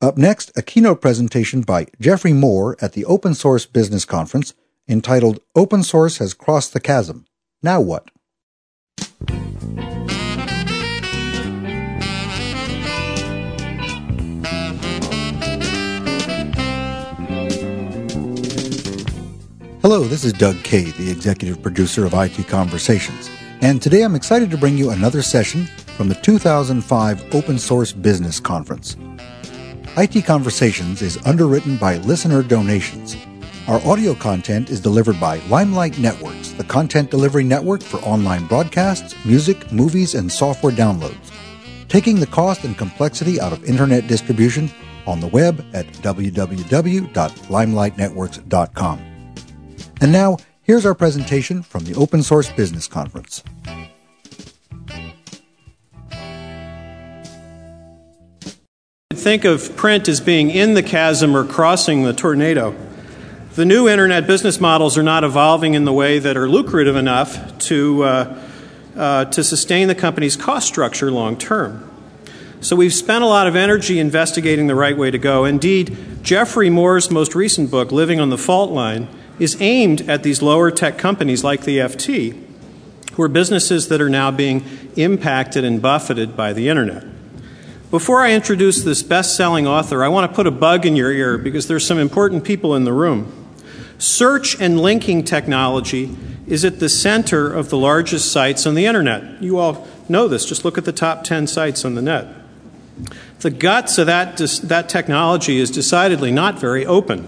Up next, a keynote presentation by Geoffrey Moore at the Open Source Business Conference entitled Open Source Has Crossed the Chasm. Now what? Hello, this is Doug Kaye, the executive producer of IT Conversations, and today I'm excited to bring you another session from the 2005 Open Source Business Conference. IT Conversations is underwritten by listener donations. Our audio content is delivered by Limelight Networks, the content delivery network for online broadcasts, music, movies, and software downloads, taking the cost and complexity out of internet distribution on the web at www.limelightnetworks.com. And now, here's our presentation from the Open Source Business Conference. Think of print as being in the chasm or crossing the tornado. The new internet business models are not evolving in the way that are lucrative enough to, uh, uh, to sustain the company's cost structure long term. So we've spent a lot of energy investigating the right way to go. Indeed, Geoffrey Moore's most recent book, Living on the Fault Line, is aimed at these lower tech companies like the FT, who are businesses that are now being impacted and buffeted by the internet. Before I introduce this best selling author, I want to put a bug in your ear because there's some important people in the room. Search and linking technology is at the center of the largest sites on the internet. You all know this. Just look at the top 10 sites on the net. The guts of that, that technology is decidedly not very open.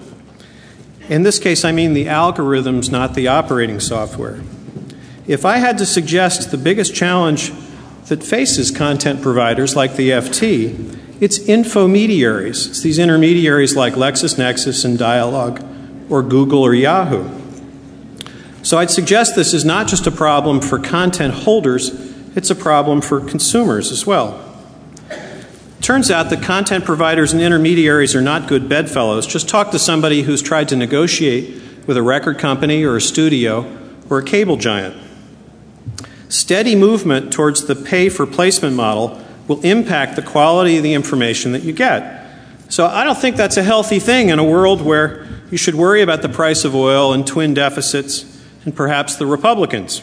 In this case, I mean the algorithms, not the operating software. If I had to suggest the biggest challenge that faces content providers like the FT, it's infomediaries. It's these intermediaries like LexisNexis and Dialog or Google or Yahoo. So I'd suggest this is not just a problem for content holders, it's a problem for consumers as well. Turns out that content providers and intermediaries are not good bedfellows. Just talk to somebody who's tried to negotiate with a record company or a studio or a cable giant. Steady movement towards the pay for placement model will impact the quality of the information that you get. So I don't think that's a healthy thing in a world where you should worry about the price of oil and twin deficits and perhaps the Republicans.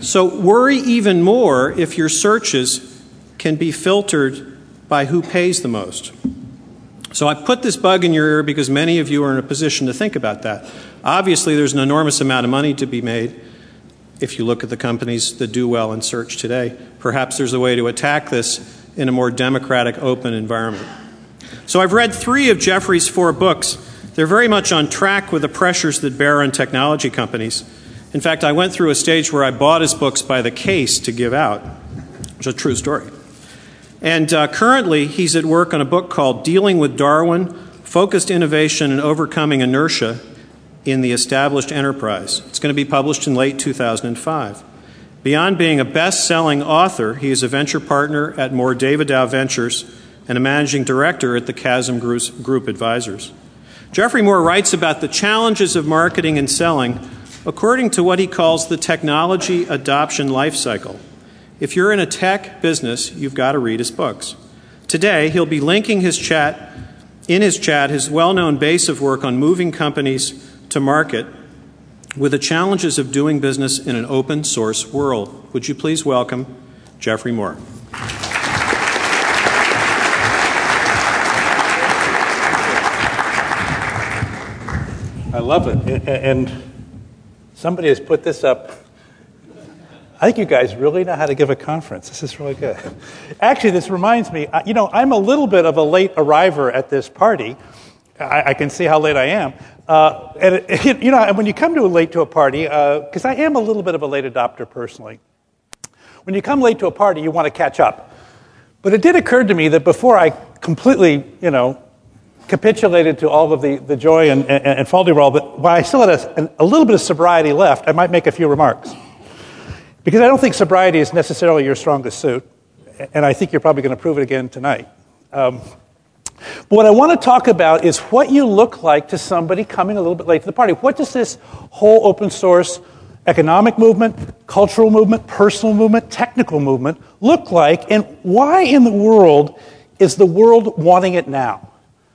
So worry even more if your searches can be filtered by who pays the most. So I put this bug in your ear because many of you are in a position to think about that. Obviously, there's an enormous amount of money to be made if you look at the companies that do well in search today. Perhaps there's a way to attack this in a more democratic, open environment. So I've read three of Geoffrey's four books. They're very much on track with the pressures that bear on technology companies. In fact, I went through a stage where I bought his books by the case to give out. It's a true story. And uh, currently, he's at work on a book called Dealing with Darwin Focused Innovation and Overcoming Inertia in the established enterprise. It's going to be published in late 2005. Beyond being a best selling author, he is a venture partner at Mohr Davidow Ventures and a managing director at the Chasm Group Advisors. Geoffrey Moore writes about the challenges of marketing and selling according to what he calls the technology adoption life cycle. If you're in a tech business, you've got to read his books. Today, he'll be linking his chat in his chat his well-known base of work on moving companies to market with the challenges of doing business in an open source world. Would you please welcome Geoffrey Moore? I love it. And somebody has put this up. I think you guys really know how to give a conference. This is really good. Actually, this reminds me, you know, I'm a little bit of a late arriver at this party. I, I can see how late I am. Uh, and it, you know, when you come to a late to a party, because uh, I am a little bit of a late adopter personally, when you come late to a party, you want to catch up. But it did occur to me that before I completely, you know, capitulated to all of the, the joy and, and, and Falderall, but while I still had a, a little bit of sobriety left, I might make a few remarks. Because I don't think sobriety is necessarily your strongest suit, and I think you're probably going to prove it again tonight. Um, but what I want to talk about is what you look like to somebody coming a little bit late to the party. What does this whole open source economic movement, cultural movement, personal movement, technical movement look like? And why in the world is the world wanting it now?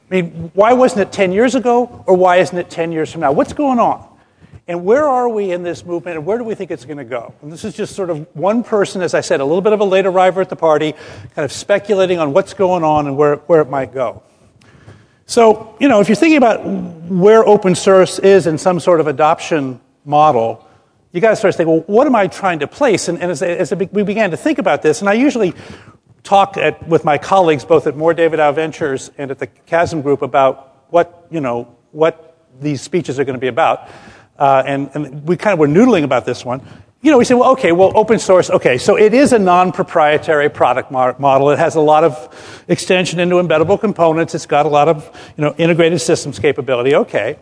I mean, why wasn't it 10 years ago, or why isn't it 10 years from now? What's going on? And where are we in this movement, and where do we think it's going to go? And this is just sort of one person, as I said, a little bit of a late arriver at the party, kind of speculating on what's going on and where, where it might go. So, you know, if you're thinking about where open source is in some sort of adoption model, you got to start to think, well, what am I trying to place? And, and as, as, we began to think about this, and I usually talk at, with my colleagues, both at Mohr Davidow Ventures and at the Chasm Group, about what, you know, what these speeches are going to be about. Uh, and, and we kind of were noodling about this one you know, we say, well, okay, well, open source, okay, so it is a non proprietary product model. It has a lot of extension into embeddable components. It's got a lot of, you know, integrated systems capability, okay.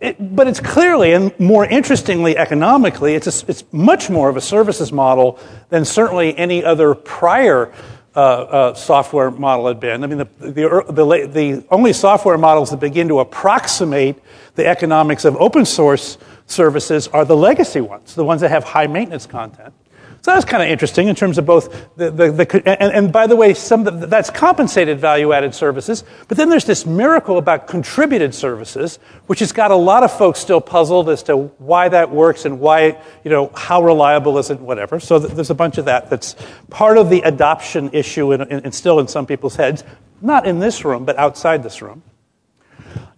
It, but it's clearly, and more interestingly, economically, it's, a, it's much more of a services model than certainly any other prior uh, uh, software model had been. I mean, the, the, the, the only software models that begin to approximate the economics of open source services are the legacy ones, the ones that have high maintenance content. So that's kind of interesting in terms of both the, the, the and, and, by the way, some that's compensated value added services. But then there's this miracle about contributed services, which has got a lot of folks still puzzled as to why that works and why, you know, how reliable is it, whatever. So there's a bunch of that that's part of the adoption issue and still in some people's heads, not in this room, but outside this room.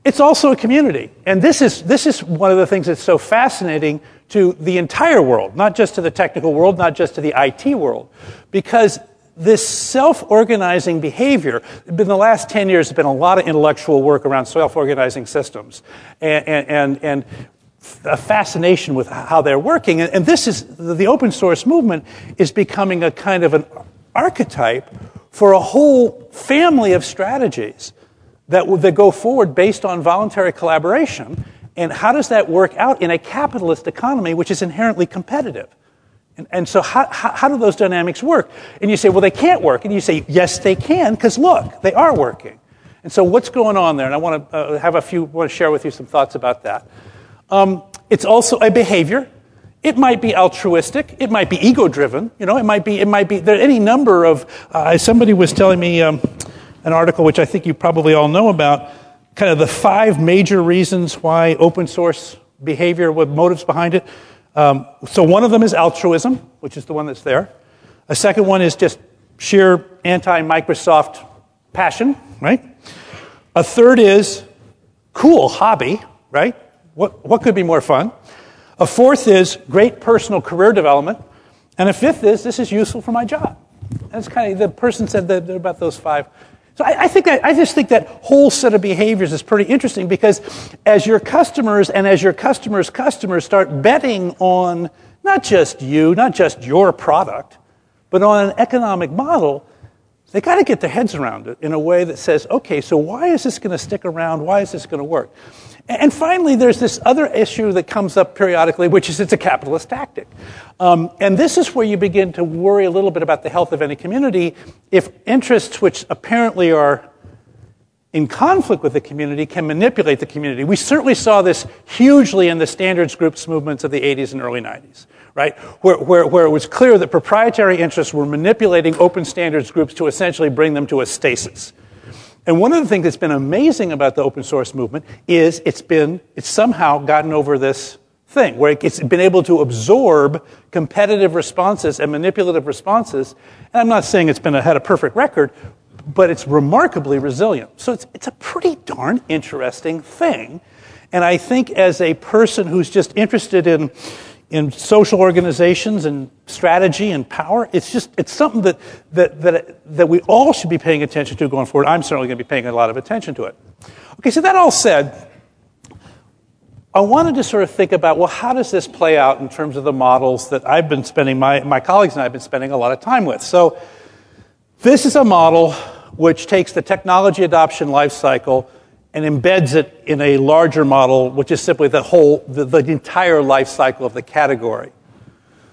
It's also a community. And this is, this is one of the things that's so fascinating to the entire world, not just to the technical world, not just to the IT world. Because this self organizing behavior, in the last 10 years, there's been a lot of intellectual work around self organizing systems and, and, and, a fascination with how they're working. And, this is the open source movement is becoming a kind of an archetype for a whole family of strategies that, that go forward based on voluntary collaboration. And how does that work out in a capitalist economy, which is inherently competitive? And, and so, how, how, how, do those dynamics work? And you say, well, they can't work. And you say, yes, they can, because look, they are working. And so, what's going on there? And I want to uh, have a few, want to share with you some thoughts about that. Um, it's also a behavior. It might be altruistic. It might be ego driven. You know, it might be, it might be, there any number of, uh, somebody was telling me, um, an article which I think you probably all know about, kind of the five major reasons why open source behavior with motives behind it. Um, so one of them is altruism, which is the one that's there. A second one is just sheer anti-Microsoft passion, right? A third is cool hobby, right? What, what could be more fun? A fourth is great personal career development. And a fifth is this is useful for my job. That's kind of the person said that about those five so I, I think that, I just think that whole set of behaviors is pretty interesting because as your customers and as your customers' customers start betting on not just you, not just your product, but on an economic model, they got to get their heads around it in a way that says, okay, so why is this going to stick around? Why is this going to work? And finally, there's this other issue that comes up periodically, which is it's a capitalist tactic. Um, and this is where you begin to worry a little bit about the health of any community if interests which apparently are in conflict with the community can manipulate the community. We certainly saw this hugely in the standards groups movements of the 80s and early 90s, right? Where, where, where it was clear that proprietary interests were manipulating open standards groups to essentially bring them to a stasis. And one of the things that's been amazing about the open source movement is it's been, it's somehow gotten over this thing where it's been able to absorb competitive responses and manipulative responses. And I'm not saying it's been had a perfect record, but it's remarkably resilient. So it's, it's a pretty darn interesting thing. And I think as a person who's just interested in, in social organizations and strategy and power. It's just it's something that, that, that, that we all should be paying attention to going forward. I'm certainly going to be paying a lot of attention to it. Okay, so that all said, I wanted to sort of think about well, how does this play out in terms of the models that I've been spending, my, my colleagues and I have been spending a lot of time with. So this is a model which takes the technology adoption life cycle and embeds it in a larger model, which is simply the whole, the, the entire life cycle of the category.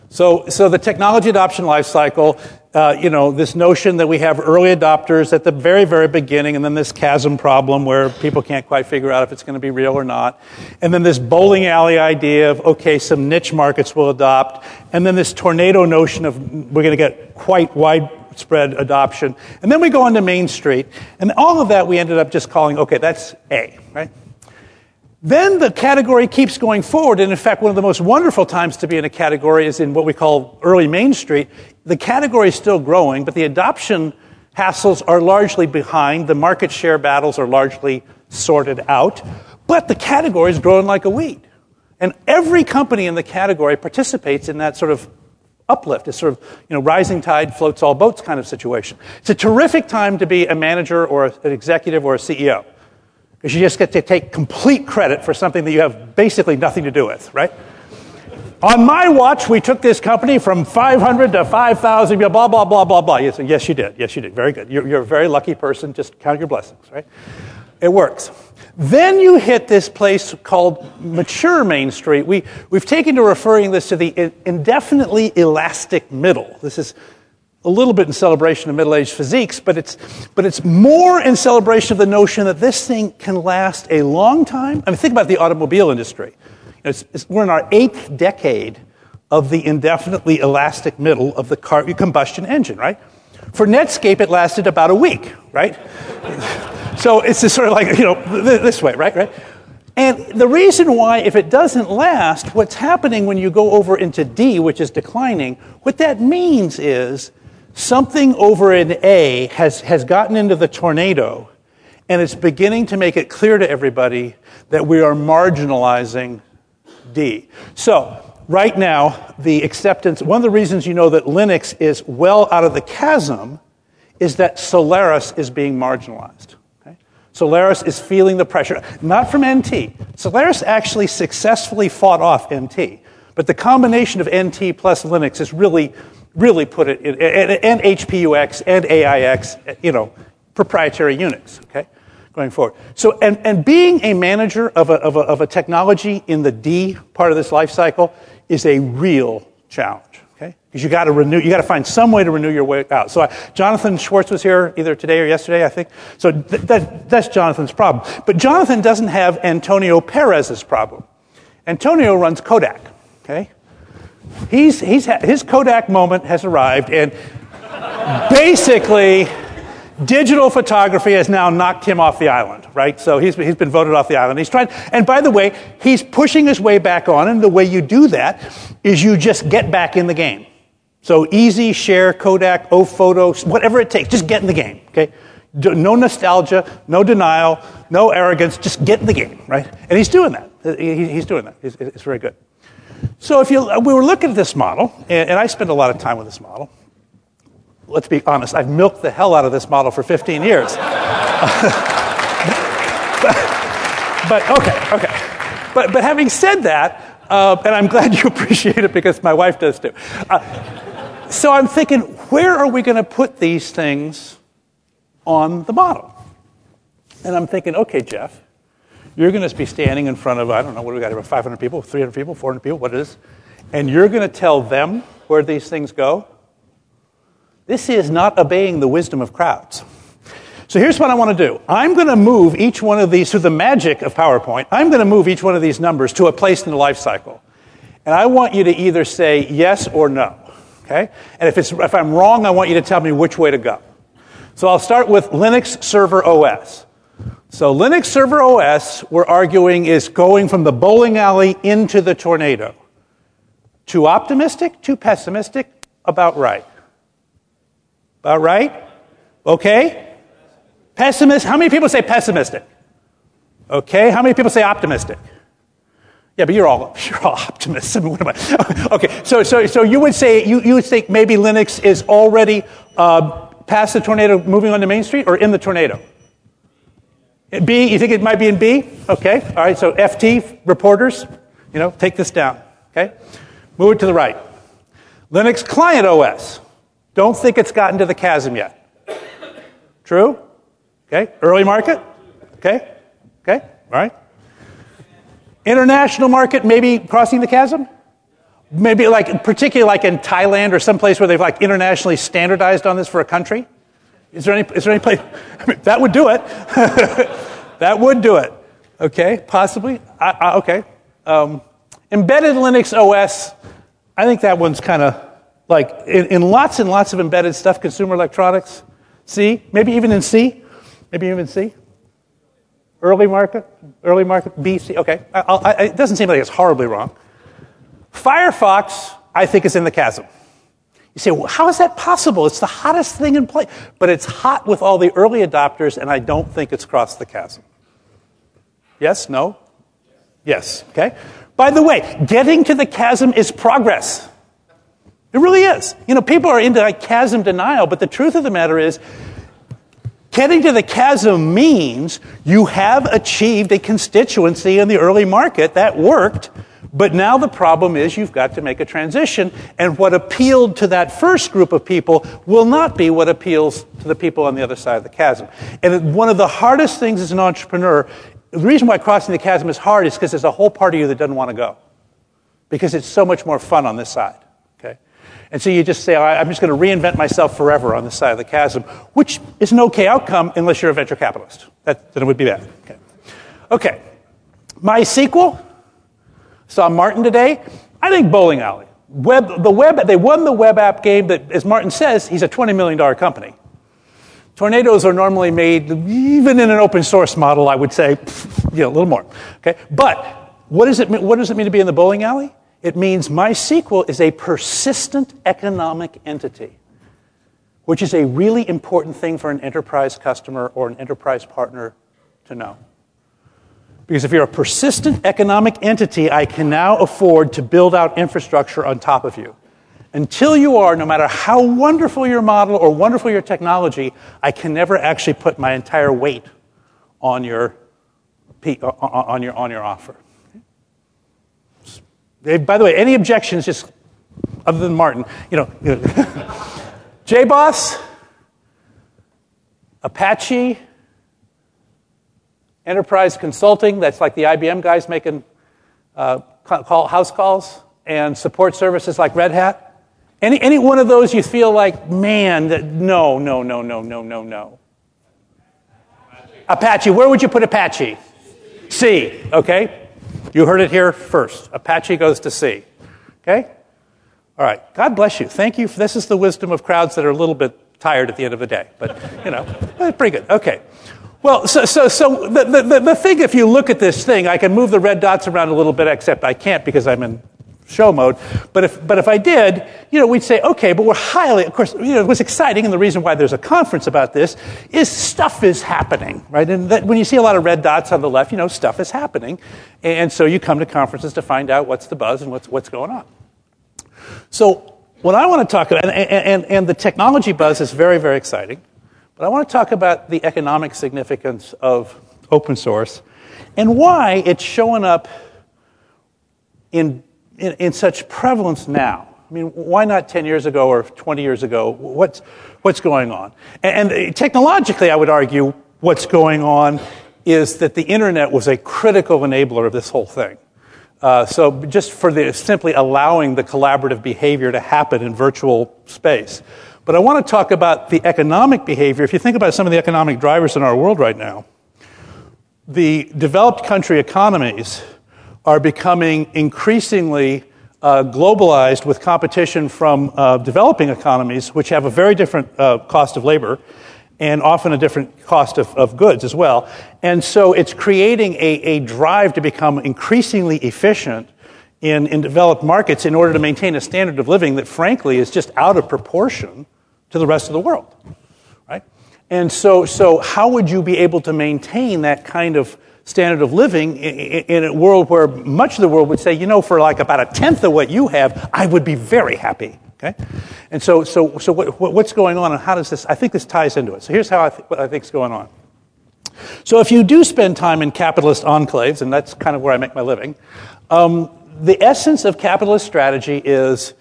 So, so the technology adoption life cycle, uh, you know, this notion that we have early adopters at the very, very beginning, and then this chasm problem where people can't quite figure out if it's going to be real or not. And then this bowling alley idea of, okay, some niche markets will adopt. And then this tornado notion of we're going to get quite wide widespread adoption. And then we go on to Main Street. And all of that we ended up just calling, okay, that's A, right? Then the category keeps going forward. And in fact, one of the most wonderful times to be in a category is in what we call early Main Street. The category is still growing, but the adoption hassles are largely behind. The market share battles are largely sorted out. But the category is growing like a weed. And every company in the category participates in that sort of uplift. It's sort of, you know, rising tide floats all boats kind of situation. It's a terrific time to be a manager or an executive or a CEO. Because you just get to take complete credit for something that you have basically nothing to do with, right? On my watch, we took this company from 500 to 5,000, blah, blah, blah, blah, blah. Yes, yes, you did. Yes, you did. Very good. You're, you're a very lucky person. Just count your blessings, right? It works. Then you hit this place called mature Main Street. We, we've taken to referring this to the indefinitely elastic middle. This is a little bit in celebration of middle aged physiques, but it's, but it's more in celebration of the notion that this thing can last a long time. I mean, think about the automobile industry. It's, it's, we're in our eighth decade of the indefinitely elastic middle of the car, combustion engine, right? For Netscape, it lasted about a week, right? so it's just sort of like, you know, this way, right? Right? And the reason why, if it doesn't last, what's happening when you go over into D, which is declining, what that means is something over in A has, has gotten into the tornado, and it's beginning to make it clear to everybody that we are marginalizing D. So, right now, the acceptance, one of the reasons you know that Linux is well out of the chasm is that Solaris is being marginalized. Okay? Solaris is feeling the pressure, not from NT. Solaris actually successfully fought off NT, but the combination of NT plus Linux is really really put it in, and, and HPUX and AIX, you know, proprietary Unix, okay, going forward. So, and, and being a manager of a, of, a, of a technology in the D part of this life cycle is a real challenge. Okay? Because you got to renew, you got to find some way to renew your way out. So, I, Jonathan Schwartz was here either today or yesterday, I think. So th- that, that's Jonathan's problem. But Jonathan doesn't have Antonio Perez's problem. Antonio runs Kodak. Okay? He's, he's, his Kodak moment has arrived, and basically, digital photography has now knocked him off the island, right? So he's, he's been voted off the island. He's trying, and by the way, he's pushing his way back on, and the way you do that is you just get back in the game. So EasyShare, Kodak, O photos, whatever it takes, just get in the game, okay? No nostalgia, no denial, no arrogance, just get in the game, right? And he's doing that. Uh, he's doing that. It's very good. So if you, we were looking at this model, and, I spent a lot of time with this model. Let's be honest, I've milked the hell out of this model for 15 years. but, but, okay, okay. But, but having said that, uh, and I'm glad you appreciate it because my wife does too. Uh, so I'm thinking, where are we going to put these things on the model? And I'm thinking, okay, Jeff, you're going to be standing in front of, I don't know, what do we got here, 500 people, 300 people, 400 people, what it is, and you're going to tell them where these things go? This is not obeying the wisdom of crowds. So here's what I want to do. I'm going to move each one of these through the magic of PowerPoint. I'm going to move each one of these numbers to a place in the life cycle. And I want you to either say yes or no. Okay? And if, it's, if I'm wrong, I want you to tell me which way to go. So I'll start with Linux Server OS. So Linux Server OS, we're arguing, is going from the bowling alley into the tornado. Too optimistic? Too pessimistic? About right. About right? Okay? Pessimist? How many people say pessimistic? Okay. How many people say optimistic? Yeah, but you're all you're all optimists. I mean, what am I? okay, so so so you would say you, you would think maybe Linux is already uh, past the tornado, moving on to Main Street, or in the tornado? B, you think it might be in B? Okay, all right, so FT, reporters, you know, take this down, okay? Move it to the right. Linux Client OS. Don't think it's gotten to the chasm yet. True? Okay, early market? Okay, okay, all right. International market, maybe crossing the chasm? Maybe like, particularly like in Thailand or someplace where they've like internationally standardized on this for a country? Is there any, is there any place? I mean, that would do it. that would do it. Okay, possibly. I, I, okay. Um, embedded Linux OS, I think that one's kind of Like in, in lots and lots of embedded stuff, consumer electronics, C, maybe even in C, maybe even C. Early market, early market, B, C. Okay, I, I, it doesn't seem like it's horribly wrong. Firefox, I think, is in the chasm. You say, well, how is that possible? It's the hottest thing in play. But it's hot with all the early adopters, and I don't think it's crossed the chasm. Yes? No? Yes. Okay? By the way, getting to the chasm is progress. It really is. You know, people are into like chasm denial, but the truth of the matter is, getting to the chasm means you have achieved a constituency in the early market that worked, but now the problem is you've got to make a transition, and what appealed to that first group of people will not be what appeals to the people on the other side of the chasm. And one of the hardest things as an entrepreneur, the reason why crossing the chasm is hard is because there's a whole part of you that doesn't want to go, because it's so much more fun on this side. And so you just say, I'm just going to reinvent myself forever on this side of the chasm, which is an okay outcome unless you're a venture capitalist. That, then it would be bad. Okay. okay. MySQL. Saw Martin today. I think bowling alley. Web, the web, they won the web app game, but as Martin says, he's a $20 million company. Tornadoes are normally made, even in an open source model, I would say, you know, a little more. Okay? But what does, it, what does it mean to be in the bowling alley? It means MySQL is a persistent economic entity, which is a really important thing for an enterprise customer or an enterprise partner to know. Because if you're a persistent economic entity, I can now afford to build out infrastructure on top of you. Until you are, no matter how wonderful your model or wonderful your technology, I can never actually put my entire weight on your, on your, on your offer. By the way, any objections, just other than Martin, you know, JBoss, Apache, Enterprise Consulting, that's like the IBM guys making uh, call, house calls, and support services like Red Hat. Any, any one of those you feel like, man, that, no, no, no, no, no, no, no. Apache. Apache. Where would you put Apache? C, okay? You heard it here first. Apache goes to sea. Okay? All right. God bless you. Thank you. For, This is the wisdom of crowds that are a little bit tired at the end of the day. But, you know, eh, pretty good. Okay. Well, so, so, so the, the, the thing, if you look at this thing, I can move the red dots around a little bit, except I can't because I'm in show mode. But if, but if I did, you know, we'd say, okay, but we're highly, of course, you know, what's exciting and the reason why there's a conference about this is stuff is happening, right? And that, when you see a lot of red dots on the left, you know, stuff is happening. And so you come to conferences to find out what's the buzz and what's, what's going on. So what I want to talk about, and, and, and the technology buzz is very, very exciting, but I want to talk about the economic significance of open source and why it's showing up in in, in such prevalence now? I mean, why not 10 years ago or 20 years ago? What's, what's going on? And, and technologically, I would argue what's going on is that the internet was a critical enabler of this whole thing. Uh, so just for the simply allowing the collaborative behavior to happen in virtual space. But I want to talk about the economic behavior. If you think about some of the economic drivers in our world right now, the developed country economies are becoming increasingly uh, globalized with competition from uh, developing economies, which have a very different uh, cost of labor and often a different cost of, of goods as well. And so it's creating a, a drive to become increasingly efficient in, in developed markets in order to maintain a standard of living that, frankly, is just out of proportion to the rest of the world. Right? And so, so how would you be able to maintain that kind of standard of living in a world where much of the world would say, you know, for like about a tenth of what you have, I would be very happy. Okay? And so, so, so what, what's going on and how does this, I think this ties into it. So here's how I th- what I think is going on. So if you do spend time in capitalist enclaves, and that's kind of where I make my living, um, the essence of capitalist strategy is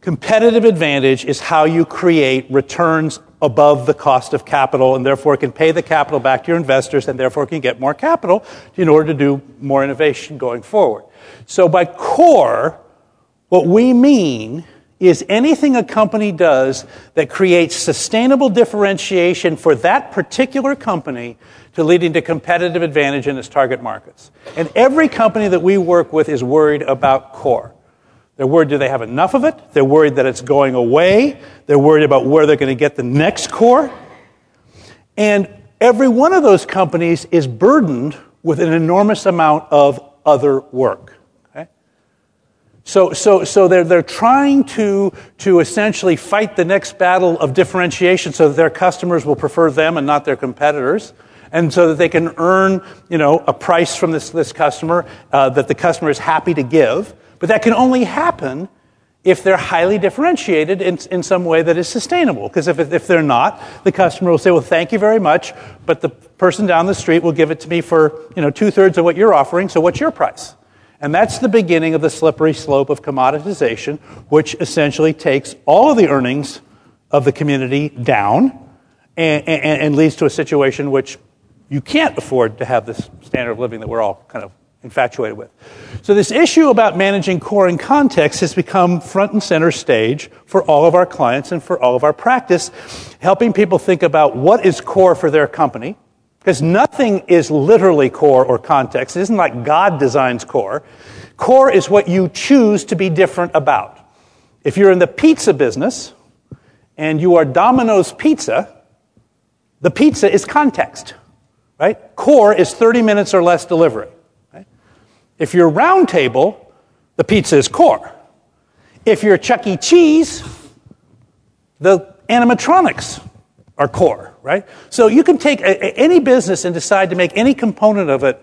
competitive advantage is how you create returns above the cost of capital and therefore can pay the capital back to your investors and therefore can get more capital in order to do more innovation going forward. So by core, what we mean is anything a company does that creates sustainable differentiation for that particular company to leading to competitive advantage in its target markets. And every company that we work with is worried about core. They're worried do they have enough of it? They're worried that it's going away. They're worried about where they're going to get the next core. And every one of those companies is burdened with an enormous amount of other work. Okay? So, so, so they're, they're trying to, to essentially fight the next battle of differentiation so that their customers will prefer them and not their competitors and so that they can earn you know, a price from this, this customer uh, that the customer is happy to give. But that can only happen if they're highly differentiated in, in some way that is sustainable. Because if, if they're not, the customer will say, well, thank you very much, but the person down the street will give it to me for you know, two thirds of what you're offering, so what's your price? And that's the beginning of the slippery slope of commoditization, which essentially takes all of the earnings of the community down and, and, and leads to a situation which you can't afford to have this standard of living that we're all kind of infatuated with. So, this issue about managing core and context has become front and center stage for all of our clients and for all of our practice, helping people think about what is core for their company. Because nothing is literally core or context. It isn't like God designs core. Core is what you choose to be different about. If you're in the pizza business and you are Domino's Pizza, the pizza is context, right? Core is 30 minutes or less delivery. If you're round table, the pizza is core. If you're Chuck E. Cheese, the animatronics are core, right? So you can take a, a, any business and decide to make any component of it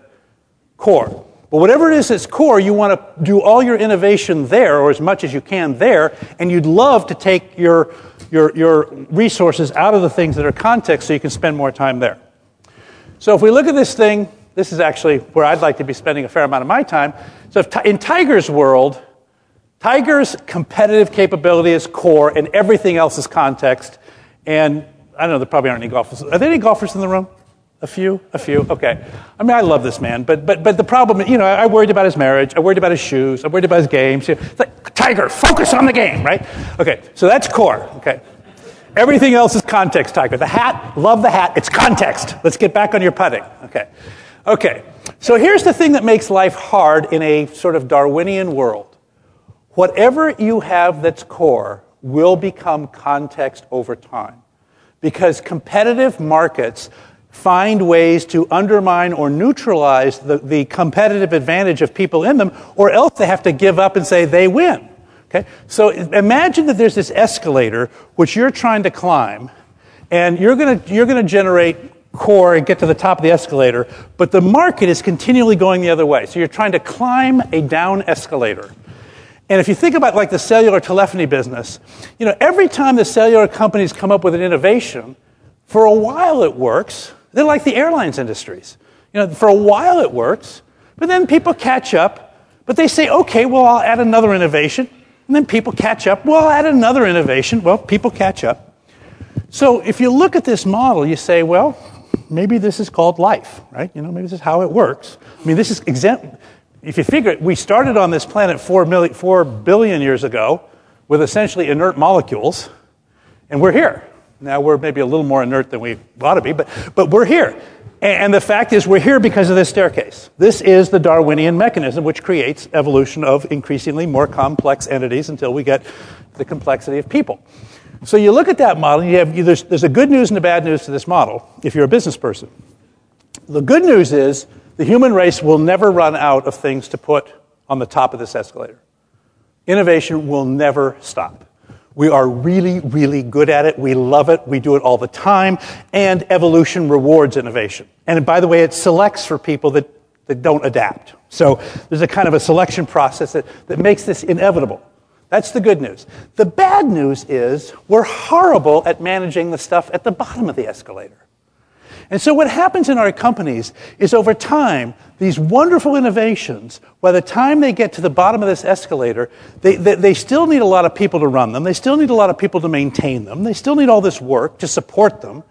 core. But whatever it is that's core, you want to do all your innovation there, or as much as you can there, and you'd love to take your, your, your resources out of the things that are context so you can spend more time there. So if we look at this thing, this is actually where I'd like to be spending a fair amount of my time. So, in Tiger's world, Tiger's competitive capability is core, and everything else is context. And I don't know, there probably aren't any golfers. Are there any golfers in the room? A few? A few? Okay. I mean, I love this man, but, but, but the problem, you know, I worried about his marriage. I worried about his shoes. I worried about his games. It's like, Tiger, focus on the game, right? Okay, so that's core, okay. Everything else is context, Tiger. The hat, love the hat. It's context. Let's get back on your putting. Okay. Okay, so here's the thing that makes life hard in a sort of Darwinian world. Whatever you have that's core will become context over time because competitive markets find ways to undermine or neutralize the, the competitive advantage of people in them, or else they have to give up and say they win. Okay? So imagine that there's this escalator which you're trying to climb, and you're going you're to generate core and get to the top of the escalator, but the market is continually going the other way. So you're trying to climb a down escalator. And if you think about like the cellular telephony business, you know, every time the cellular companies come up with an innovation, for a while it works. They're like the airlines industries. You know, for a while it works, but then people catch up, but they say, okay, well, I'll add another innovation. And then people catch up, well, I'll add another innovation. Well, people catch up. So if you look at this model, you say, well, maybe this is called life, right? You know, maybe this is how it works. I mean, this is exempt. If you figure it, we started on this planet 4, million, 4 billion years ago with essentially inert molecules, and we're here. Now, we're maybe a little more inert than we ought to be, but, but we're here. And the fact is, we're here because of this staircase. This is the Darwinian mechanism which creates evolution of increasingly more complex entities until we get the complexity of people. So you look at that model, and you have, there's, there's a good news and a bad news to this model if you're a business person. The good news is the human race will never run out of things to put on the top of this escalator. Innovation will never stop. We are really, really good at it. We love it. We do it all the time. And evolution rewards innovation. And by the way, it selects for people that, that don't adapt. So there's a kind of a selection process that, that makes this inevitable. That's the good news. The bad news is we're horrible at managing the stuff at the bottom of the escalator. And so, what happens in our companies is over time, these wonderful innovations, by the time they get to the bottom of this escalator, they, they, they, still need a lot of people to run them. They still need a lot of people to maintain them. They still need all this work to support them.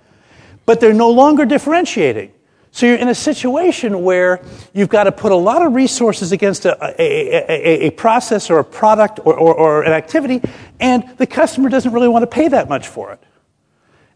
But they're no longer differentiating. So you're in a situation where you've got to put a lot of resources against a, a, a, a process or a product or, or, or, an activity, and the customer doesn't really want to pay that much for it.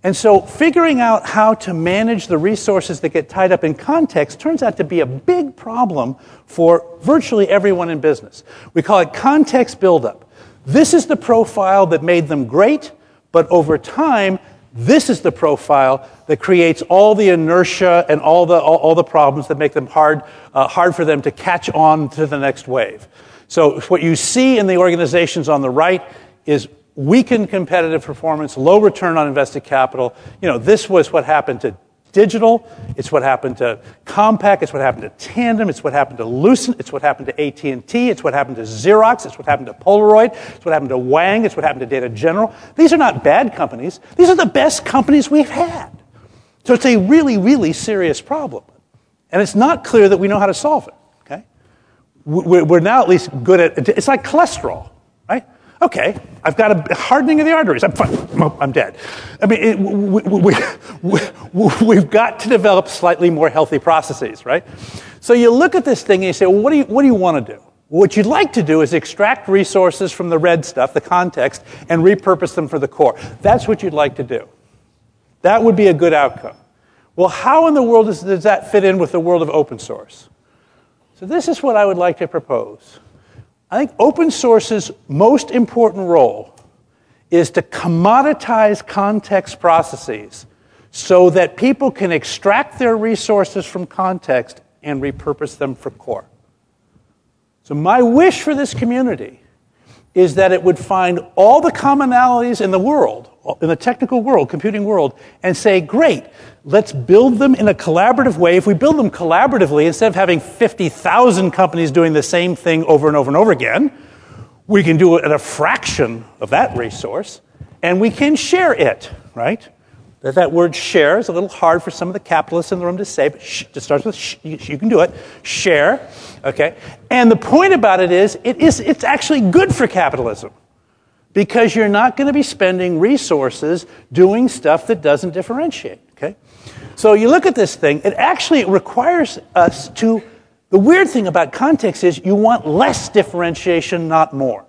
And so, figuring out how to manage the resources that get tied up in context turns out to be a big problem for virtually everyone in business. We call it context buildup. This is the profile that made them great, but over time, this is the profile that creates all the inertia and all the, all, all the problems that make them hard, uh, hard for them to catch on to the next wave. So, what you see in the organizations on the right is weakened competitive performance, low return on invested capital. You know, this was what happened to digital. It's what happened to Compaq. It's what happened to Tandem. It's what happened to Lucent. It's what happened to AT&T. It's what happened to Xerox. It's what happened to Polaroid. It's what happened to Wang. It's what happened to Data General. These are not bad companies. These are the best companies we've had. So it's a really, really serious problem. And it's not clear that we know how to solve it. Okay? We're now at least good at it's like cholesterol? Okay, I've got a hardening of the arteries. I'm fine. I'm dead. I mean, it, we, we, we, have got to develop slightly more healthy processes, right? So you look at this thing and you say, well, what do you, what do you want to do? What you'd like to do is extract resources from the red stuff, the context, and repurpose them for the core. That's what you'd like to do. That would be a good outcome. Well, how in the world does, does that fit in with the world of open source? So, this is what I would like to propose. I think open source's most important role is to commoditize context processes so that people can extract their resources from context and repurpose them for core. So, my wish for this community is that it would find all the commonalities in the world, in the technical world, computing world, and say, great, let's build them in a collaborative way. If we build them collaboratively, instead of having 50,000 companies doing the same thing over and over and over again, we can do it at a fraction of that resource, and we can share it, right? That, that word share is a little hard for some of the capitalists in the room to say, but sh- it starts with sh- you, can do it. Share, okay? And the point about it is, it is it's actually good for capitalism because you're not going to be spending resources doing stuff that doesn't differentiate, okay? So you look at this thing, it actually requires us to. The weird thing about context is you want less differentiation, not more.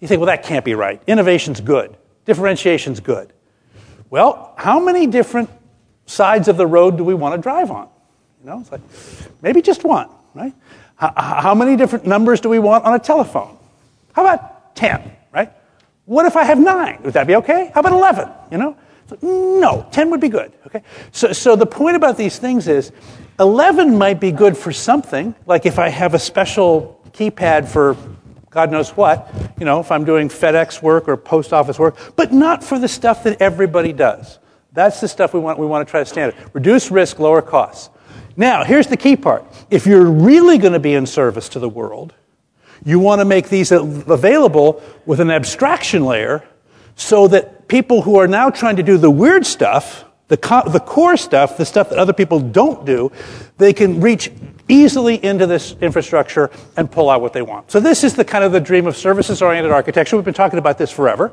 You think, well, that can't be right. Innovation's good, differentiation's good. Well, how many different sides of the road do we want to drive on? You know, it's like maybe just one, right? How, how many different numbers do we want on a telephone? How about 10, right? What if I have nine? Would that be okay? How about 11? You know? No, 10 would be good, okay? So, so the point about these things is 11 might be good for something, like if I have a special keypad for God knows what, you know, if I'm doing FedEx work or post office work, but not for the stuff that everybody does. That's the stuff we want, we want to try to standard. Reduce risk, lower costs. Now, here's the key part. If you're really going to be in service to the world, you want to make these available with an abstraction layer so that people who are now trying to do the weird stuff, the, co- the core stuff, the stuff that other people don't do, they can reach easily into this infrastructure and pull out what they want. So this is the kind of the dream of services-oriented architecture. We've been talking about this forever.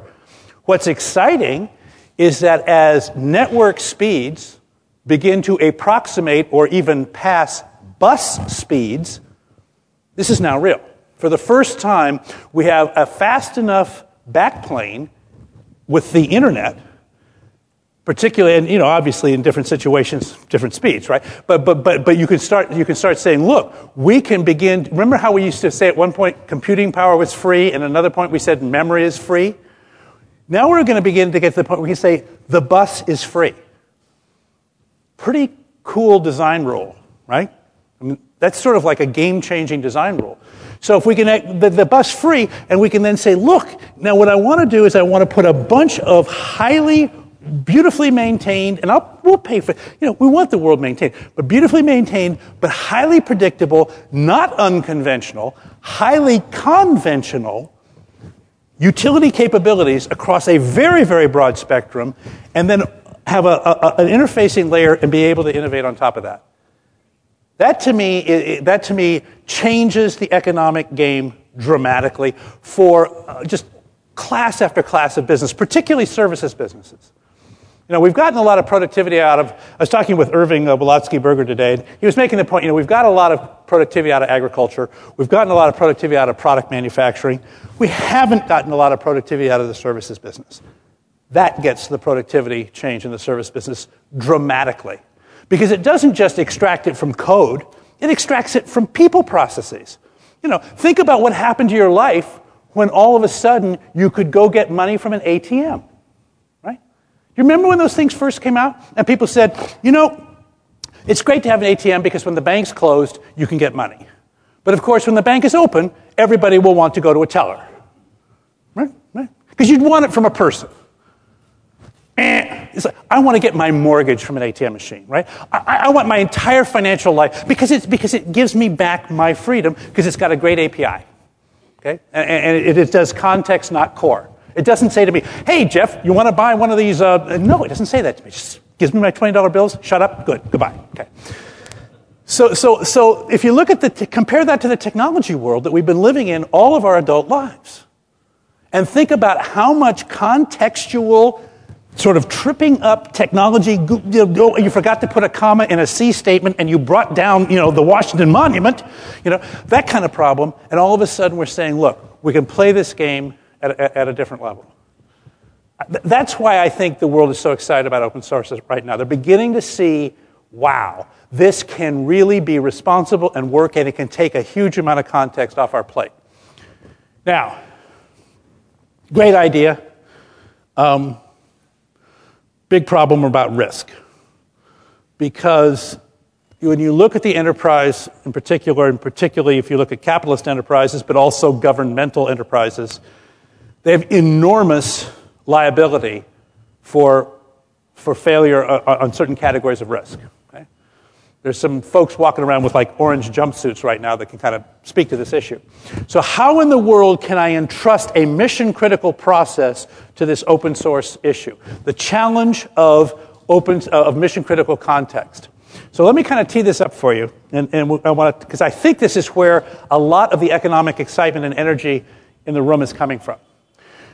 What's exciting is that as network speeds begin to approximate or even pass bus speeds, this is now real. For the first time, we have a fast enough backplane with the internet particularly and you know obviously in different situations different speeds right? But but but but you can start you can start saying look we can begin remember how we used to say at one point computing power was free and another point we said memory is free now we're going to begin to get to the point where we can say the bus is free. Pretty cool design rule right that's sort of like a game changing design rule so if we can the, the bus free and we can then say look now what i want to do is i want to put a bunch of highly beautifully maintained, and I'll, we'll pay for You know, we want the world maintained, but beautifully maintained, but highly predictable, not unconventional, highly conventional utility capabilities across a very, very broad spectrum, and then have a, a, an interfacing layer and be able to innovate on top of that. That to me, it, that to me changes the economic game dramatically for uh, just class after class of business, particularly services businesses. You know, we've gotten a lot of productivity out of. I was talking with Irving uh, Berger today. He was making the point. You know, we've got a lot of productivity out of agriculture. We've gotten a lot of productivity out of product manufacturing. We haven't gotten a lot of productivity out of the services business. That gets the productivity change in the service business dramatically. Because it doesn't just extract it from code, it extracts it from people processes. You know, think about what happened to your life when all of a sudden you could go get money from an ATM. Right? You remember when those things first came out? And people said, you know, it's great to have an ATM because when the bank's closed, you can get money. But of course, when the bank is open, everybody will want to go to a teller. Right? Right? Because you'd want it from a person. Eh. It's like, I want to get my mortgage from an ATM machine, right? I, I want my entire financial life because, it's, because it gives me back my freedom because it's got a great API. Okay? And, and it, it, does context, not core. It doesn't say to me, hey, Jeff, you want to buy one of these? Uh, no, it doesn't say that to me. It just gives me my $20 bills, shut up, good, goodbye. Okay. So, so, so if you look at the, t- compare that to the technology world that we've been living in all of our adult lives, and think about how much contextual sort of tripping up technology. You forgot to put a comma in a C statement and you brought down, you know, the Washington Monument, you know, that kind of problem. And all of a sudden we're saying, look, we can play this game at a, at a different level. That's why I think the world is so excited about open source right now. They're beginning to see, wow, this can really be responsible and work, and it can take a huge amount of context off our plate. Now, great idea. Um, big problem about risk. Because when you look at the enterprise in particular, and particularly if you look at capitalist enterprises, but also governmental enterprises, they have enormous liability for, for failure uh, uh, on certain categories of risk. There's some folks walking around with like orange jumpsuits right now that can kind of speak to this issue. So, how in the world can I entrust a mission critical process to this open source issue? The challenge of, open, uh, of mission critical context. So, let me kind of tee this up for you. And, and I want to, because I think this is where a lot of the economic excitement and energy in the room is coming from.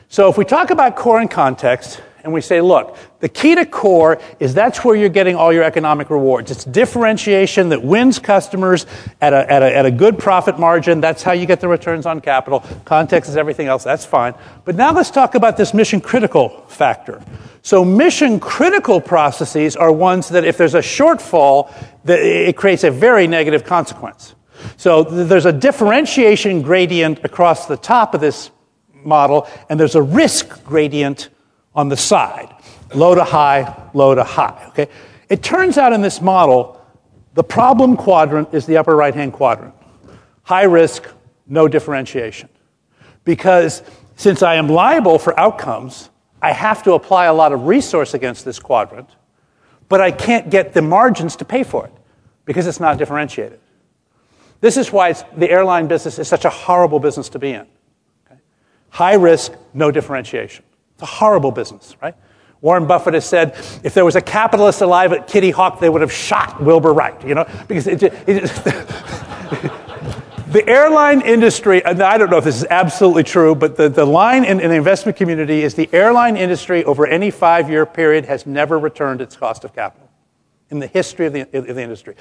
So, if we talk about core and context, and we say, look, the key to core is that's where you're getting all your economic rewards. It's differentiation that wins customers at a, at a, at a good profit margin. That's how you get the returns on capital. Context is everything else. That's fine. But now let's talk about this mission critical factor. So mission critical processes are ones that if there's a shortfall, it creates a very negative consequence. So there's a differentiation gradient across the top of this model, and there's a risk gradient on the side low to high, low to high. Okay? It turns out in this model, the problem quadrant is the upper right hand quadrant. High risk, no differentiation. Because since I am liable for outcomes, I have to apply a lot of resource against this quadrant, but I can't get the margins to pay for it because it's not differentiated. This is why the airline business is such a horrible business to be in. Okay? High risk, no differentiation. It's a horrible business, right? Warren Buffett has said if there was a capitalist alive at Kitty Hawk, they would have shot Wilbur Wright, you know, because it, it, the airline industry, and I don't know if this is absolutely true, but the, the line in, in the investment community is the airline industry over any five year period has never returned its cost of capital in the history of the, of the industry.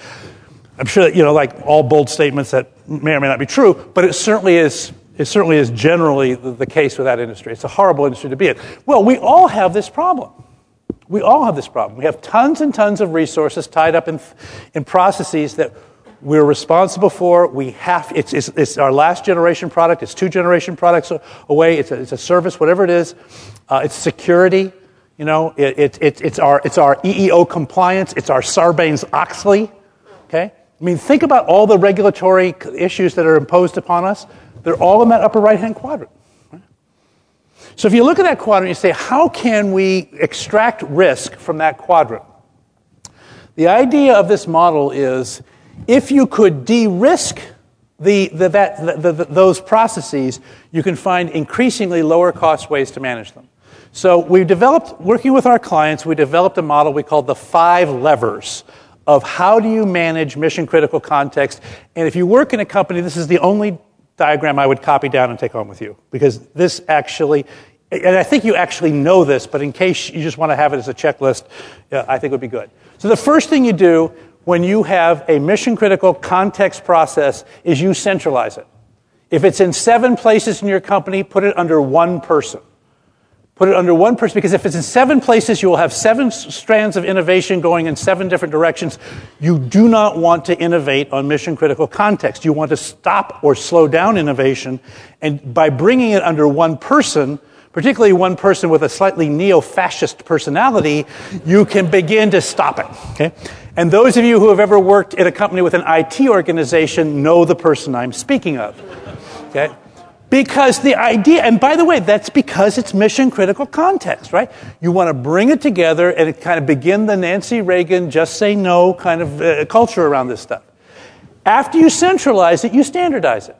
I'm sure that, you know, like all bold statements that may or may not be true, but it certainly is it certainly is generally the case with that industry. It's a horrible industry to be in. Well, we all have this problem. We all have this problem. We have tons and tons of resources tied up in, in processes that we're responsible for. We have, it's, it's, it's our last generation product, it's two generation products away, it's a, it's a service, whatever it is. Uh, it's security, you know, it, it, it, it's, our, it's our EEO compliance, it's our Sarbanes Oxley, okay? I mean, think about all the regulatory issues that are imposed upon us. They're all in that upper right hand quadrant. So if you look at that quadrant, you say, how can we extract risk from that quadrant? The idea of this model is if you could de risk the, the, the, those processes, you can find increasingly lower cost ways to manage them. So we've developed, working with our clients, we developed a model we call the five levers of how do you manage mission critical context. And if you work in a company, this is the only diagram I would copy down and take home with you because this actually, and I think you actually know this, but in case you just want to have it as a checklist, I think it would be good. So the first thing you do when you have a mission critical context process is you centralize it. If it's in seven places in your company, put it under one person. Put it under one person because if it's in seven places, you will have seven strands of innovation going in seven different directions. You do not want to innovate on mission critical context. You want to stop or slow down innovation. And by bringing it under one person, particularly one person with a slightly neo fascist personality, you can begin to stop it. Okay? And those of you who have ever worked in a company with an IT organization know the person I'm speaking of. Okay? Because the idea, and by the way, that's because it's mission critical context, right? You want to bring it together and kind of begin the Nancy Reagan just say no kind of uh, culture around this stuff. After you centralize it, you standardize it.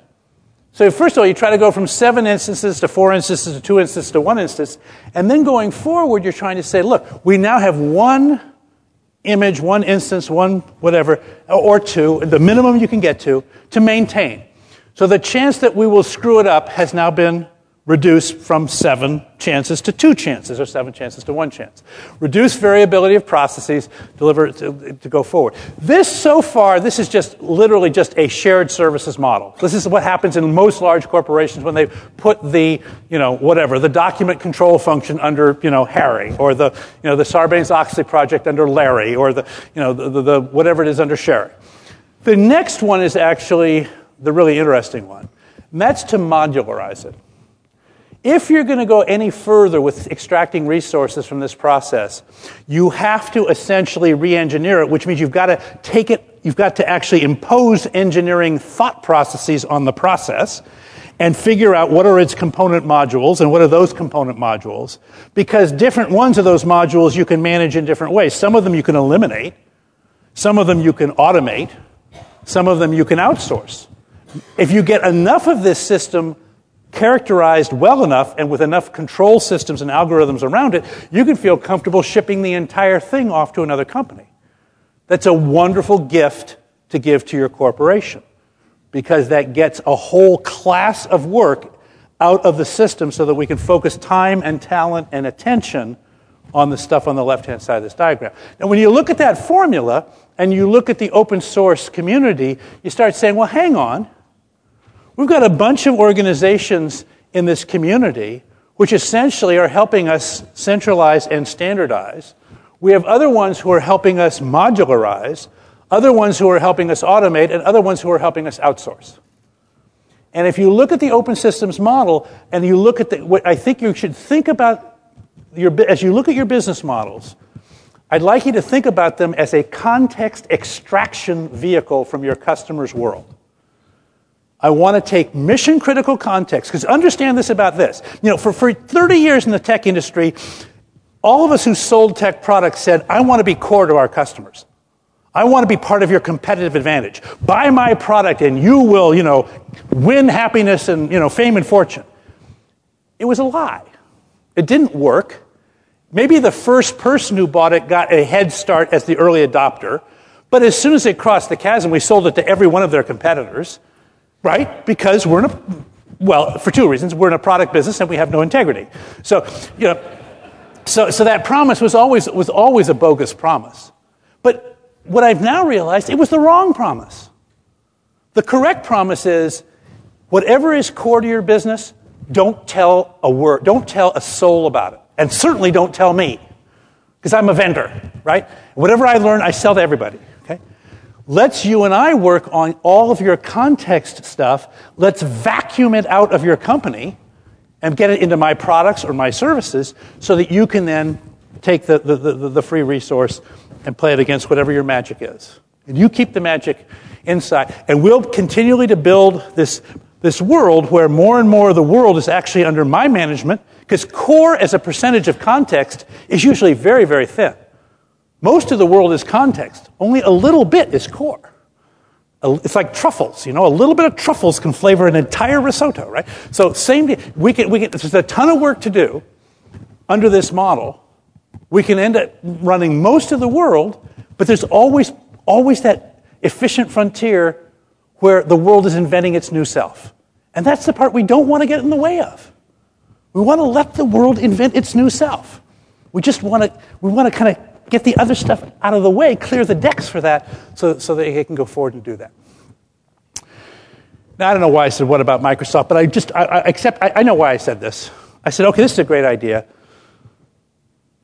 So, first of all, you try to go from seven instances to four instances to two instances to one instance. And then going forward, you're trying to say, look, we now have one image, one instance, one whatever, or two, the minimum you can get to, to maintain. So the chance that we will screw it up has now been reduced from seven chances to two chances, or seven chances to one chance. Reduce variability of processes, deliver to, to, go forward. This, so far, this is just literally just a shared services model. This is what happens in most large corporations when they put the, you know, whatever, the document control function under, you know, Harry, or the, you know, the Sarbanes-Oxley project under Larry, or the, you know, the, the, the whatever it is under Sherry. The next one is actually the really interesting one. And that's to modularize it. If you're going to go any further with extracting resources from this process, you have to essentially re engineer it, which means you've got to take it, you've got to actually impose engineering thought processes on the process and figure out what are its component modules and what are those component modules. Because different ones of those modules you can manage in different ways. Some of them you can eliminate, some of them you can automate, some of them you can outsource. If you get enough of this system characterized well enough and with enough control systems and algorithms around it, you can feel comfortable shipping the entire thing off to another company. That's a wonderful gift to give to your corporation because that gets a whole class of work out of the system so that we can focus time and talent and attention on the stuff on the left hand side of this diagram. Now, when you look at that formula and you look at the open source community, you start saying, well, hang on. We've got a bunch of organizations in this community which essentially are helping us centralize and standardize. We have other ones who are helping us modularize, other ones who are helping us automate, and other ones who are helping us outsource. And if you look at the open systems model and you look at the, what I think you should think about your, as you look at your business models, I'd like you to think about them as a context extraction vehicle from your customer's world. I want to take mission critical context, because understand this about this. You know, for, for 30 years in the tech industry, all of us who sold tech products said, I want to be core to our customers. I want to be part of your competitive advantage. Buy my product and you will, you know, win happiness and, you know, fame and fortune. It was a lie. It didn't work. Maybe the first person who bought it got a head start as the early adopter, but as soon as they crossed the chasm, we sold it to every one of their competitors right? Because we're in a, well, for two reasons. We're in a product business and we have no integrity. So, you know, so, so that promise was always, was always a bogus promise. But what I've now realized, it was the wrong promise. The correct promise is whatever is core to your business, don't tell a word, don't tell a soul about it. And certainly don't tell me, because I'm a vendor, right? Whatever I learn, I sell to everybody. Let's you and I work on all of your context stuff. Let's vacuum it out of your company and get it into my products or my services so that you can then take the, the, the, the free resource and play it against whatever your magic is. And you keep the magic inside. And we'll continually to build this, this world where more and more of the world is actually under my management because core as a percentage of context is usually very, very thin. Most of the world is context, only a little bit is core. It's like truffles, you know, a little bit of truffles can flavor an entire risotto, right? So, same, we can, we can, there's a ton of work to do under this model. We can end up running most of the world, but there's always, always that efficient frontier where the world is inventing its new self. And that's the part we don't want to get in the way of. We want to let the world invent its new self. We just want to, we want to kind of get the other stuff out of the way, clear the decks for that, so, so that they can go forward and do that. Now, I don't know why I said what about Microsoft, but I just, I, I accept, I, I know why I said this. I said, okay, this is a great idea.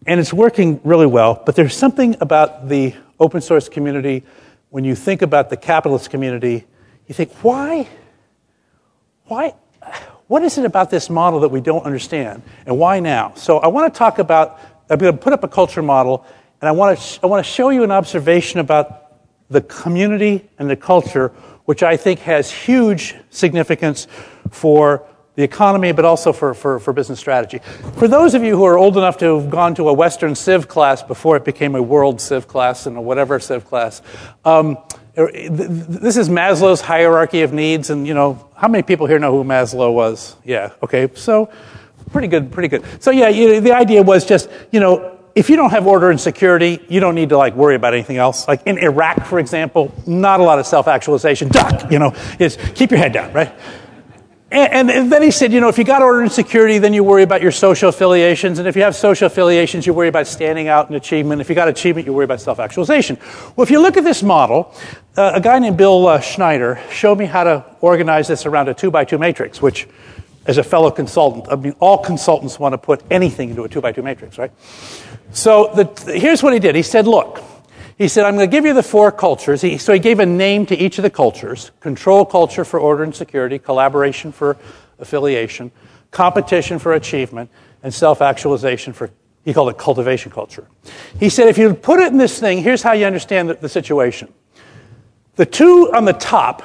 and it's working really well. But there's something about the open source community when you think about the capitalist community, you think, why? Why? What is it about this model that we don't understand? And why now? So I want to talk about, I'm going to put up a culture model, and I want to, I want to show you an observation about the community and the culture, which I think has huge significance for the economy, but also for, for, for business strategy. For those of you who are old enough to have gone to a Western Civ class before it became a world Civ class and a whatever Civ class, um, this is Maslow's hierarchy of needs, and you know how many people here know who Maslow was? Yeah, okay, so pretty good, pretty good. So yeah, you, the idea was just you know if you don't have order and security, you don't need to like worry about anything else. Like in Iraq, for example, not a lot of self-actualization. Duck, you know, is keep your head down, right? And, and, then he said, you know, if you got order and security, then you worry about your social affiliations. And if you have social affiliations, you worry about standing out and achievement. If you got achievement, you worry about self actualization. Well, if you look at this model, uh, a guy named Bill uh, Schneider showed me how to organize this around a two by two matrix, which, as a fellow consultant, I mean, all consultants want to put anything into a two by two matrix, right? So the, here's what he did. He said, look, he said, I'm going to give you the four cultures. He, so he gave a name to each of the cultures control culture for order and security, collaboration for affiliation, competition for achievement, and self actualization for, he called it cultivation culture. He said, if you put it in this thing, here's how you understand the, the situation. The two on the top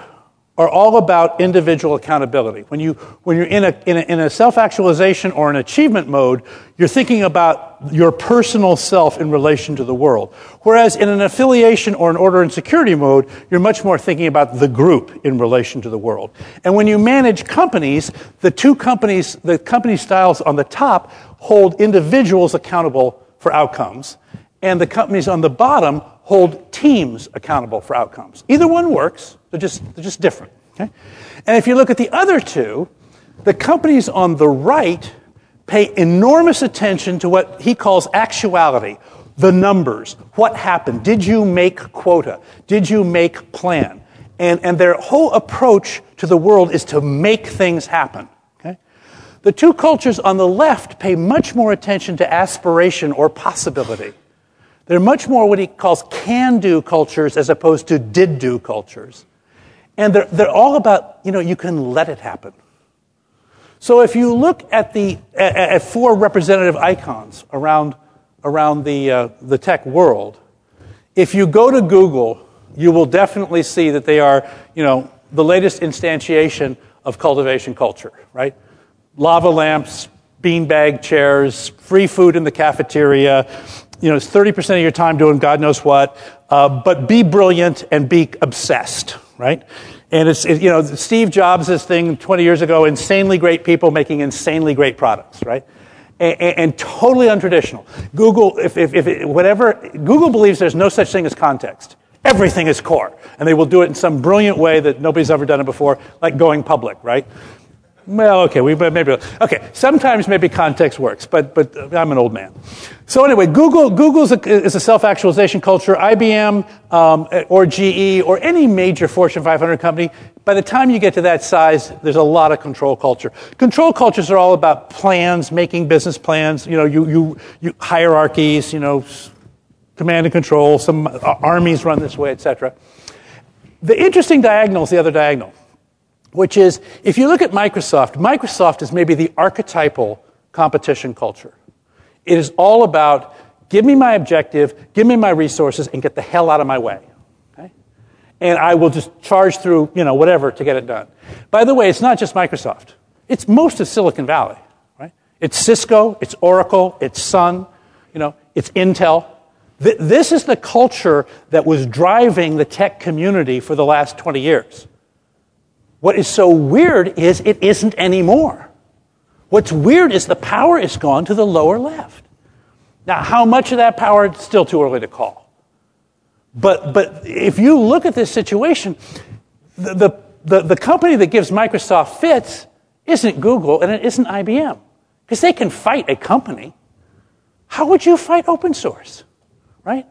are all about individual accountability. When, you, when you're in a, in a, in a self actualization or an achievement mode, you're thinking about your personal self in relation to the world. Whereas in an affiliation or an order and security mode, you're much more thinking about the group in relation to the world. And when you manage companies, the two companies, the company styles on the top hold individuals accountable for outcomes, and the companies on the bottom hold teams accountable for outcomes. Either one works. They're just, they're just different. Okay? And if you look at the other two, the companies on the right pay enormous attention to what he calls actuality, the numbers. What happened? Did you make quota? Did you make plan? And, and their whole approach to the world is to make things happen. Okay? The two cultures on the left pay much more attention to aspiration or possibility. They're much more what he calls can do cultures as opposed to did do cultures. And they're, they're all about, you know, you can let it happen. So if you look at the at, at four representative icons around around the uh, the tech world, if you go to Google, you will definitely see that they are, you know, the latest instantiation of cultivation culture, right? Lava lamps, beanbag chairs, free food in the cafeteria, you know, it's 30% of your time doing God knows what, uh, but be brilliant and be obsessed, right? And it's, it, you know, Steve Jobs' thing 20 years ago, insanely great people making insanely great products, right? And, and, and totally untraditional. Google, if, if, if it, whatever, Google believes there's no such thing as context. Everything is core. And they will do it in some brilliant way that nobody's ever done it before, like going public, right? Well, okay, we maybe okay. Sometimes maybe context works, but but I'm an old man. So anyway, Google Google's a, is a self-actualization culture. IBM um, or GE or any major Fortune 500 company. By the time you get to that size, there's a lot of control culture. Control cultures are all about plans, making business plans. You know, you you, you hierarchies. You know, command and control. Some armies run this way, etc. The interesting diagonal is the other diagonal which is if you look at Microsoft, Microsoft is maybe the archetypal competition culture. It is all about give me my objective, give me my resources, and get the hell out of my way. Okay? And I will just charge through, you know, whatever to get it done. By the way, it's not just Microsoft. It's most of Silicon Valley, right? It's Cisco, it's Oracle, it's Sun, you know, it's Intel. This is the culture that was driving the tech community for the last 20 years. What is so weird is it isn't anymore. What's weird is the power is gone to the lower left. Now, how much of that power, it's still too early to call. But, but if you look at this situation, the, the, the, the company that gives Microsoft fits isn't Google and it isn't IBM. Because they can fight a company. How would you fight open source? Right?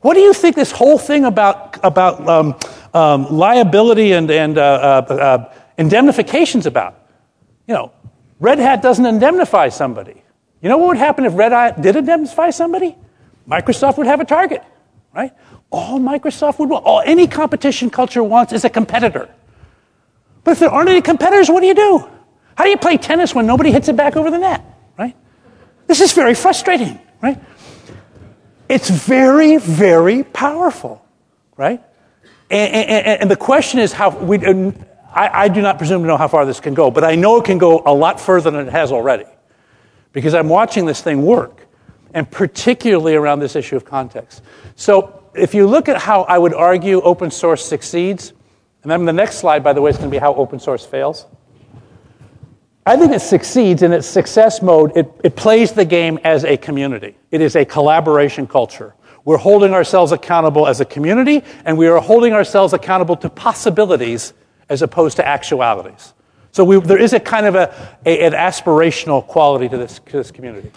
What do you think this whole thing about, about um, um, liability and, and uh, uh, uh, indemnifications about? You know, Red Hat doesn't indemnify somebody. You know what would happen if Red Hat did indemnify somebody? Microsoft would have a target, right? All Microsoft would want, all any competition culture wants is a competitor. But if there aren't any competitors, what do you do? How do you play tennis when nobody hits it back over the net, right? This is very frustrating, right? It's very, very powerful, right? And, and, and the question is how we. Uh, I, I do not presume to know how far this can go, but I know it can go a lot further than it has already, because I'm watching this thing work, and particularly around this issue of context. So, if you look at how I would argue open source succeeds, and then the next slide, by the way, is going to be how open source fails. I think it succeeds in its success mode. It, it plays the game as a community. It is a collaboration culture. We're holding ourselves accountable as a community, and we are holding ourselves accountable to possibilities as opposed to actualities. So we, there is a kind of a, a, an aspirational quality to this, to this community.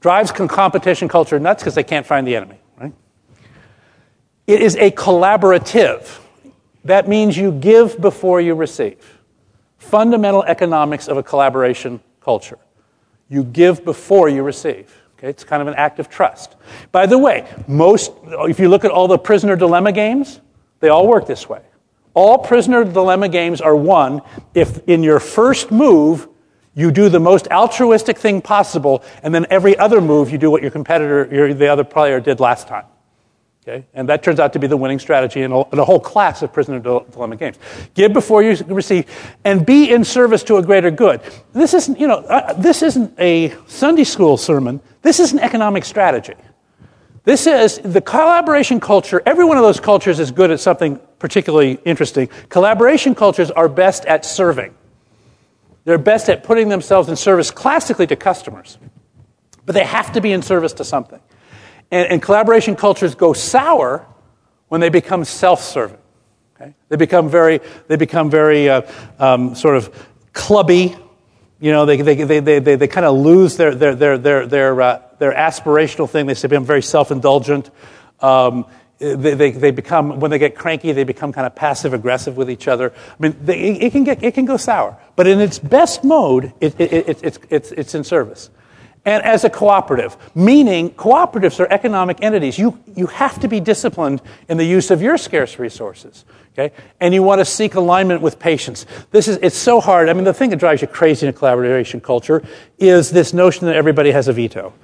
Drives competition culture nuts because they can't find the enemy, right? It is a collaborative. That means you give before you receive fundamental economics of a collaboration culture. You give before you receive. Okay, it's kind of an act of trust. By the way, most, if you look at all the prisoner dilemma games, they all work this way. All prisoner dilemma games are won if in your first move you do the most altruistic thing possible, and then every other move you do what your competitor, your, the other player, did last time. Okay? And that turns out to be the winning strategy in a, in a whole class of prisoner dilemma games. Give before you receive, and be in service to a greater good. This isn't, you know, uh, this isn't a Sunday school sermon. This is an economic strategy. This is the collaboration culture. Every one of those cultures is good at something particularly interesting. Collaboration cultures are best at serving. They're best at putting themselves in service classically to customers, but they have to be in service to something. And, and collaboration cultures go sour when they become self serving. Okay? They become very, they become very uh, um, sort of clubby. You know, they, they, they, they, they, they kind of lose their, their, their, their, their, uh, their aspirational thing. They become very self indulgent. Um, they, they, they, become, when they get cranky, they become kind of passive aggressive with each other. I mean, they, it, can get, it can go sour. But in its best mode, it, it, it, it's, it's, it's in service and as a cooperative, meaning cooperatives are economic entities. You, you have to be disciplined in the use of your scarce resources. Okay? And you want to seek alignment with patients. This is, it's so hard. I mean, the thing that drives you crazy in a collaboration culture is this notion that everybody has a veto.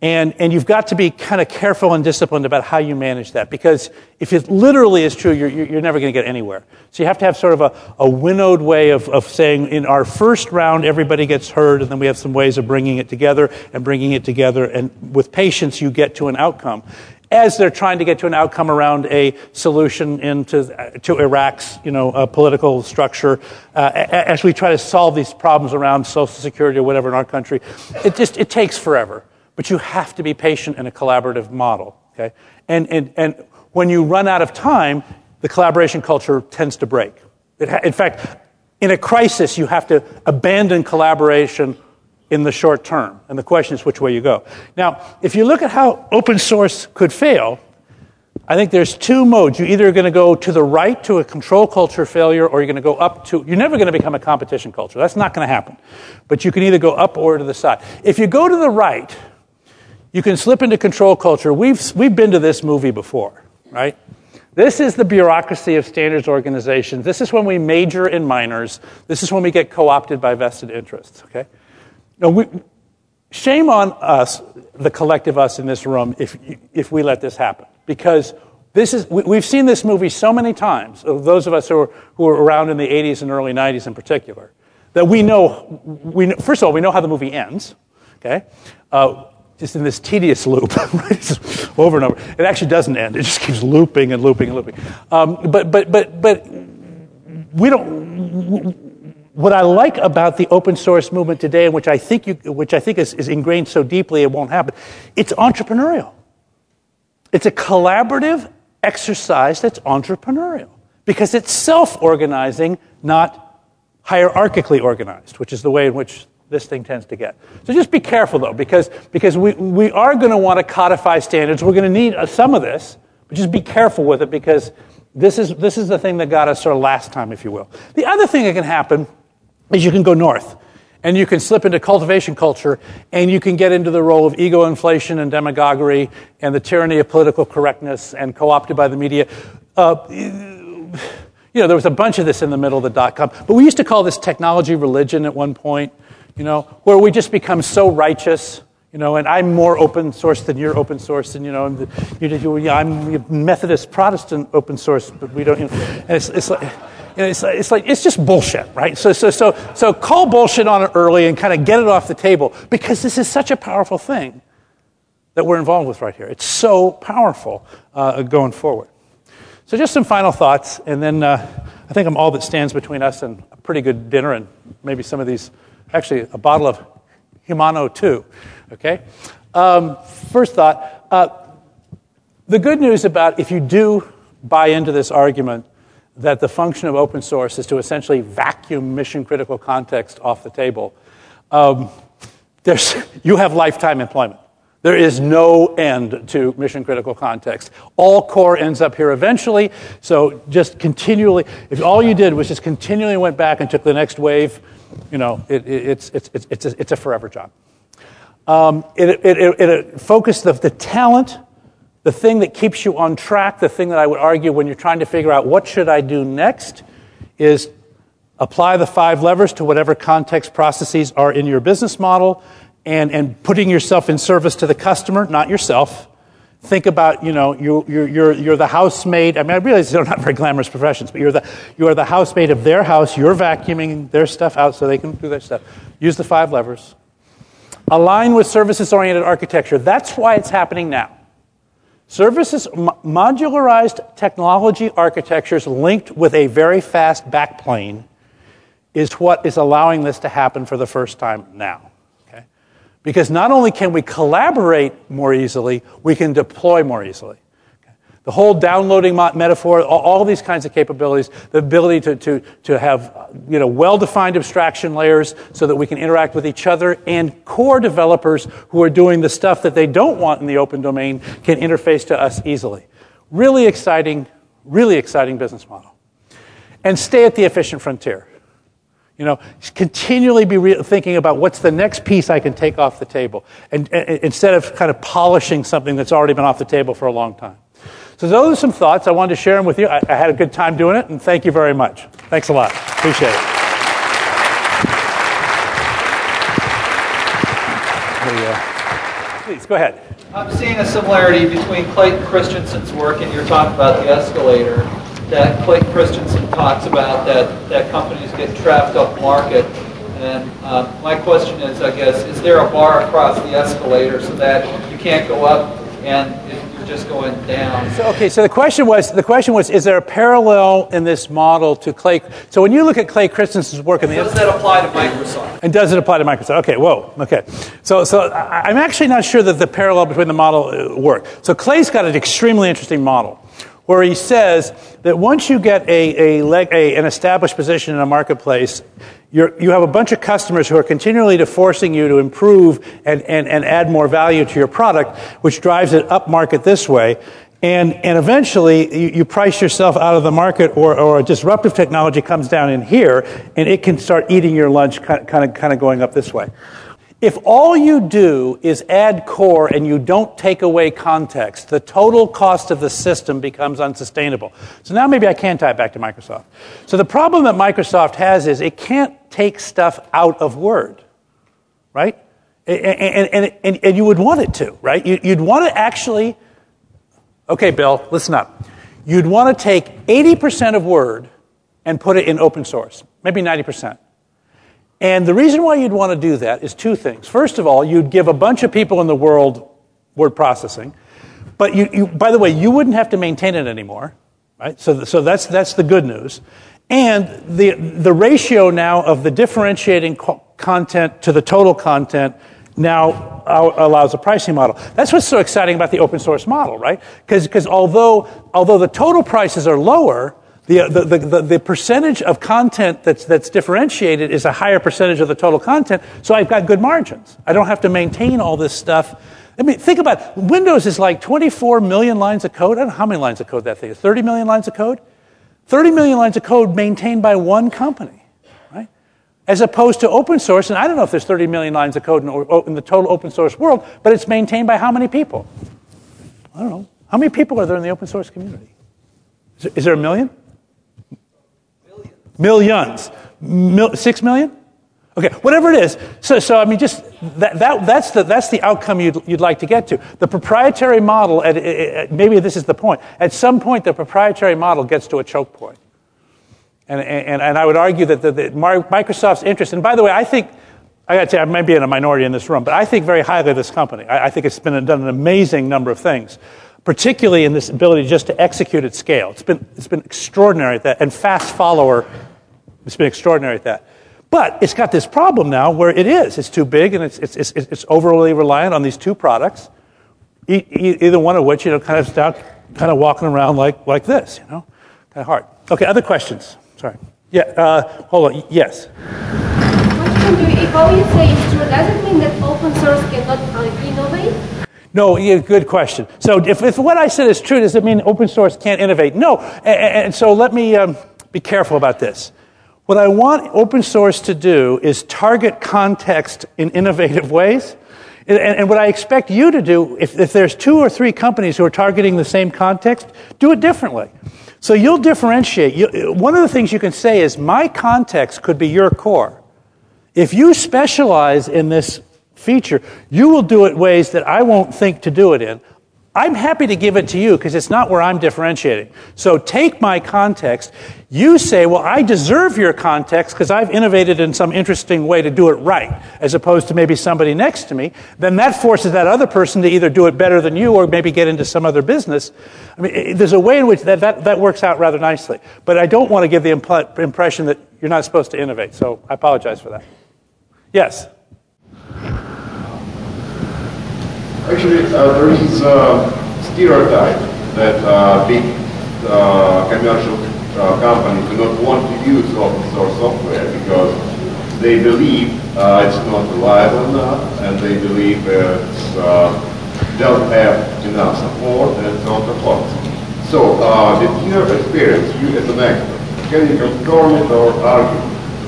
And, and you've got to be kind of careful and disciplined about how you manage that because if it literally is true, you're, you're never going to get anywhere. So you have to have sort of a, a winnowed way of, of saying in our first round, everybody gets heard, and then we have some ways of bringing it together and bringing it together. And with patience, you get to an outcome. As they're trying to get to an outcome around a solution into to Iraq's you know, uh, political structure, uh, as we try to solve these problems around Social Security or whatever in our country, it just it takes forever. But you have to be patient in a collaborative model. Okay? And, and, and when you run out of time, the collaboration culture tends to break. Ha- in fact, in a crisis, you have to abandon collaboration in the short term. And the question is which way you go. Now, if you look at how open source could fail, I think there's two modes. You're either going to go to the right to a control culture failure, or you're going to go up to, you're never going to become a competition culture. That's not going to happen. But you can either go up or to the side. If you go to the right, you can slip into control culture. We've, we've been to this movie before, right? This is the bureaucracy of standards organizations. This is when we major in minors. This is when we get co opted by vested interests, okay? Now, we, shame on us, the collective us in this room, if, if we let this happen. Because this is, we, have seen this movie so many times, those of us who were, who were around in the 80s and early 90s in particular, that we know, we first of all, we know how the movie ends, okay? Uh, just in this tedious loop, over and over. It actually doesn't end. It just keeps looping and looping and looping. Um, but, but, but, but we don't. What I like about the open source movement today, and which I think, you, which I think is, is ingrained so deeply it won't happen, it's entrepreneurial. It's a collaborative exercise that's entrepreneurial because it's self organizing, not hierarchically organized, which is the way in which this thing tends to get. So just be careful, though, because, because we, we are going to want to codify standards. We're going to need uh, some of this, but just be careful with it because this is, this is the thing that got us of last time, if you will. The other thing that can happen is you can go north. And you can slip into cultivation culture, and you can get into the role of ego inflation and demagoguery and the tyranny of political correctness and co opted by the media. Uh, you know, there was a bunch of this in the middle of the dot com. But we used to call this technology religion at one point, you know, where we just become so righteous you know, and I'm more open source than you're open source, and you know, I'm, you, I'm Methodist Protestant open source, but we don't. You know, and it's, it's like. it's, it's like it's just bullshit, right? So, so, so, so call bullshit on it early and kind of get it off the table because this is such a powerful thing that we're involved with right here. It's so powerful uh, going forward. So, just some final thoughts, and then uh, I think I'm all that stands between us and a pretty good dinner and maybe some of these, actually, a bottle of Humano too. Okay? Um, first thought uh, the good news about if you do buy into this argument that the function of open source is to essentially vacuum mission critical context off the table, um, there's, you have lifetime employment. There is no end to mission critical context. All core ends up here eventually. So just continually, if all you did was just continually went back and took the next wave, you know, it, it, it's, it's, it's, it's, a, it's a forever job. Um, it, it, it, it focused the, the talent, the thing that keeps you on track, the thing that I would argue when you're trying to figure out what should I do next is apply the five levers to whatever context processes are in your business model and, and putting yourself in service to the customer, not yourself. Think about, you know, you, you're, you're, you're the housemaid. I mean, I realize they're not very glamorous professions, but you're the, you are the housemaid of their house. You're vacuuming their stuff out so they can do their stuff. Use the five levers. Align with services oriented architecture. That's why it's happening now. Services, modularized technology architectures linked with a very fast backplane is what is allowing this to happen for the first time now. Because not only can we collaborate more easily, we can deploy more easily the whole downloading metaphor, all, these kinds of capabilities, the ability to, to, to have you know, well-defined abstraction layers so that we can interact with each other, and core developers who are doing the stuff that they don't want in the open domain can interface to us easily. Really exciting, really exciting business model. And stay at the efficient frontier. You know, continually be re- thinking about what's the next piece I can take off the table, and, and, instead of kind of polishing something that's already been off the table for a long time. So those are some thoughts. I wanted to share them with you. I, I had a good time doing it, and thank you very much. Thanks a lot. Appreciate it. Please, go ahead. I'm seeing a similarity between Clayton Christensen's work and your talk about the escalator. That Clay Christensen talks about that, that companies get trapped up market. And uh, my question is, I guess, is there a bar across the escalator so that you can't go up and you're just going down. So, okay, so the question was the question was is there a parallel in this model to Clay? So when you look at Clay Christensen's work in the does that apply to Microsoft? And does it apply to Microsoft? Okay, whoa, okay. So so I'm actually not sure that the parallel between the model uh, work. So Clay's got an extremely interesting model where he says that once you get a, a, leg, a, an established position in a marketplace, you you have a bunch of customers who are continually forcing you to improve and, and, and add more value to your product, which drives it up market this way. And, and eventually, you, you price yourself out of the market, or, or a disruptive technology comes down in here, and it can start eating your lunch, kind of, kind of going up this way. If all you do is add core and you don't take away context, the total cost of the system becomes unsustainable. So now maybe I can tie it back to Microsoft. So the problem that Microsoft has is it can't take stuff out of Word, right? And, and, and, and you would want it to, right? You'd want to actually, okay, Bill, listen up. You'd want to take 80% of Word and put it in open source, maybe 90%. And the reason why you'd want to do that is two things. First of all, you'd give a bunch of people in the world word processing, but you, you, by the way, you wouldn't have to maintain it anymore, right? So, so that's, that's the good news. And the, the ratio now of the differentiating co- content to the total content now allows a pricing model. That's what's so exciting about the open source model, right? Because although, although the total prices are lower, Uh, the, the, the, the, percentage of content that's, that's differentiated is a higher percentage of the total content, so I've got good margins. I don't have to maintain all this stuff. I mean, think about it. Windows is like 24 million lines of code. I don't know how many lines of code that thing is. 30 million lines of code? 30 million lines of code maintained by one company, right? as opposed to open source. And I don't know if there's 30 million lines of code in, in the total open source world, but it's maintained by how many people? I don't know. How many people are there in the open source community? Is there, is there a million? Millions. Mil- six million? Okay, whatever it is. So, so I mean, just that, that, that's, the, that's the outcome you'd, you'd like to get to. The proprietary model, at, at, maybe this is the point. At some point, the proprietary model gets to a choke point. And, and, and I would argue that the, the Microsoft's interest, and by the way, I think, I got to say, I might be in a minority in this room, but I think very highly of this company. I, I think it's been done an amazing number of things, particularly in this ability just to execute at scale. It's been, it's been extraordinary at that, and fast follower, it's been extraordinary at that. But it's got this problem now where it is. It's too big and it's, it's, it's, it's overly reliant on these two products, e- e- either one of which, you know, kind of start kind of walking around like, like this, you know, kind of hard. Okay, other questions? Sorry. Yeah, uh, hold on. Yes. If all you say is true, does it mean that open source cannot uh, innovate? No, yeah, good question. So if, if what I said is true, does it mean open source can't innovate? No. And, and so let me um, be careful about this. What I want open source to do is target context in innovative ways. And, and, what I expect you to do, if, if there's two or three companies who are targeting the same context, do it differently. So you'll differentiate. You, one of the things you can say is, my context could be your core. If you specialize in this feature, you will do it ways that I won't think to do it in. I'm happy to give it to you because it's not where I'm differentiating. So take my context. You say, well, I deserve your context because I've innovated in some interesting way to do it right, as opposed to maybe somebody next to me. Then that forces that other person to either do it better than you or maybe get into some other business. I mean, there's a way in which that, that, that works out rather nicely. But I don't want to give the impl- impression that you're not supposed to innovate. So I apologize for that. Yes? Actually, uh, there is a stereotype that uh, big uh, commercial uh, companies do not want to use open source software because they believe uh, it's not reliable enough and they believe it uh, doesn't have enough support and so on and so forth. So, with your experience, you as an expert, can you confirm it or argue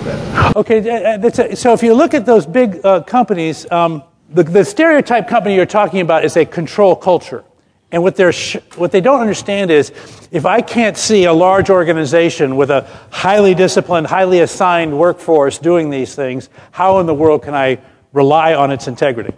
that? Okay, a, so if you look at those big companies, um, the, the stereotype company you're talking about is a control culture. And what, they're sh- what they don't understand is if I can't see a large organization with a highly disciplined, highly assigned workforce doing these things, how in the world can I rely on its integrity?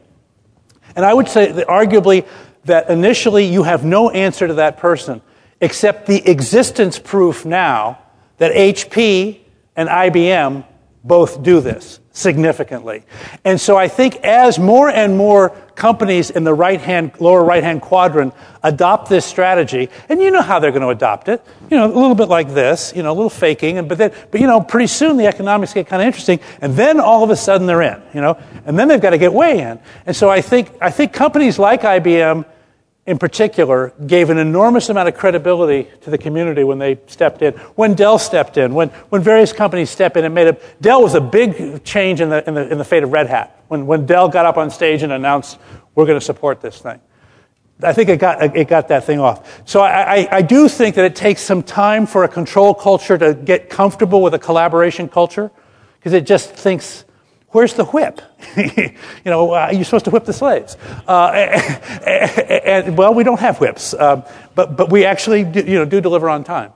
And I would say that arguably that initially you have no answer to that person except the existence proof now that HP and IBM both do this significantly. And so I think as more and more companies in the right hand, lower right hand quadrant adopt this strategy, and you know how they're going to adopt it, you know, a little bit like this, you know, a little faking, and but then, but you know, pretty soon the economics get kind of interesting, and then all of a sudden they're in, you know, and then they've got to get way in. And so I think, I think companies like IBM in particular, gave an enormous amount of credibility to the community when they stepped in. When Dell stepped in, when, when various companies stepped in and made a Dell was a big change in the, in the, in the fate of Red Hat. When, when Dell got up on stage and announced, we're going to support this thing. I think it got, it got that thing off. So I, I, I do think that it takes some time for a control culture to get comfortable with a collaboration culture, because it just thinks, Where's the whip? you know, uh, you're supposed to whip the slaves. Uh, and, and, well, we don't have whips, uh, but, but we actually do, you know, do deliver on time.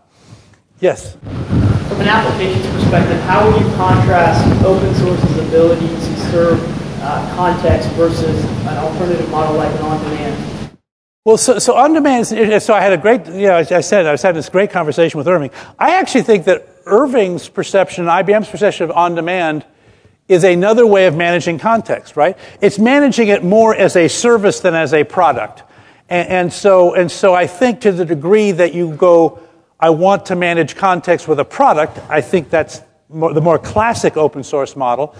Yes? From an applications perspective, how would you contrast open source's ability to serve uh, context versus an alternative model like an on-demand? Well, so, so on demand, so I had a great, you know, I said, I was having this great conversation with Irving. I actually think that Irving's perception, IBM's perception of on demand, is another way of managing context, right? It's managing it more as a service than as a product. And, and, so, and so I think to the degree that you go, I want to manage context with a product, I think that's more, the more classic open source model.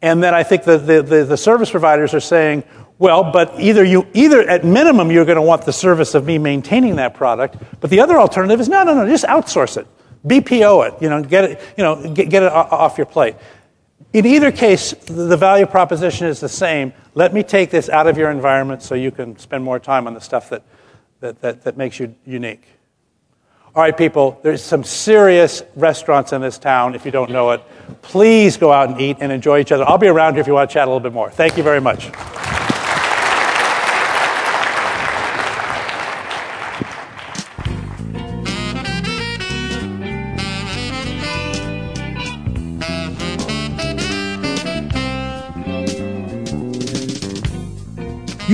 And then I think the, the, the, the service providers are saying, well, but either you, either at minimum you're going to want the service of me maintaining that product, but the other alternative is no, no, no, just outsource it. BPO it, you know, get it, you know, get, get it off your plate. In either case, the value proposition is the same. Let me take this out of your environment so you can spend more time on the stuff that, that, that, that makes you unique. All right, people, there's some serious restaurants in this town, if you don't know it. Please go out and eat and enjoy each other. I'll be around here if you want to chat a little bit more. Thank you very much.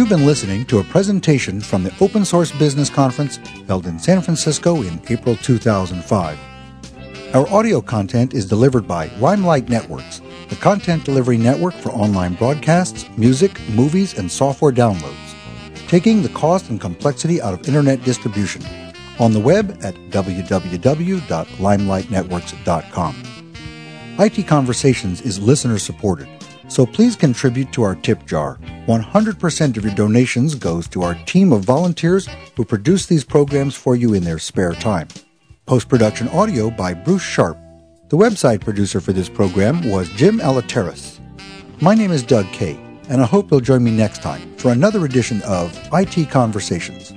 You've been listening to a presentation from the Open Source Business Conference held in San Francisco in April 2005. Our audio content is delivered by Limelight Networks, the content delivery network for online broadcasts, music, movies, and software downloads, taking the cost and complexity out of internet distribution. On the web at www.limelightnetworks.com. IT Conversations is listener supported. So please contribute to our tip jar. 100% of your donations goes to our team of volunteers who produce these programs for you in their spare time. Post production audio by Bruce Sharpe. The website producer for this program was Jim Alateris. My name is Doug Kaye, and I hope you'll join me next time for another edition of IT Conversations.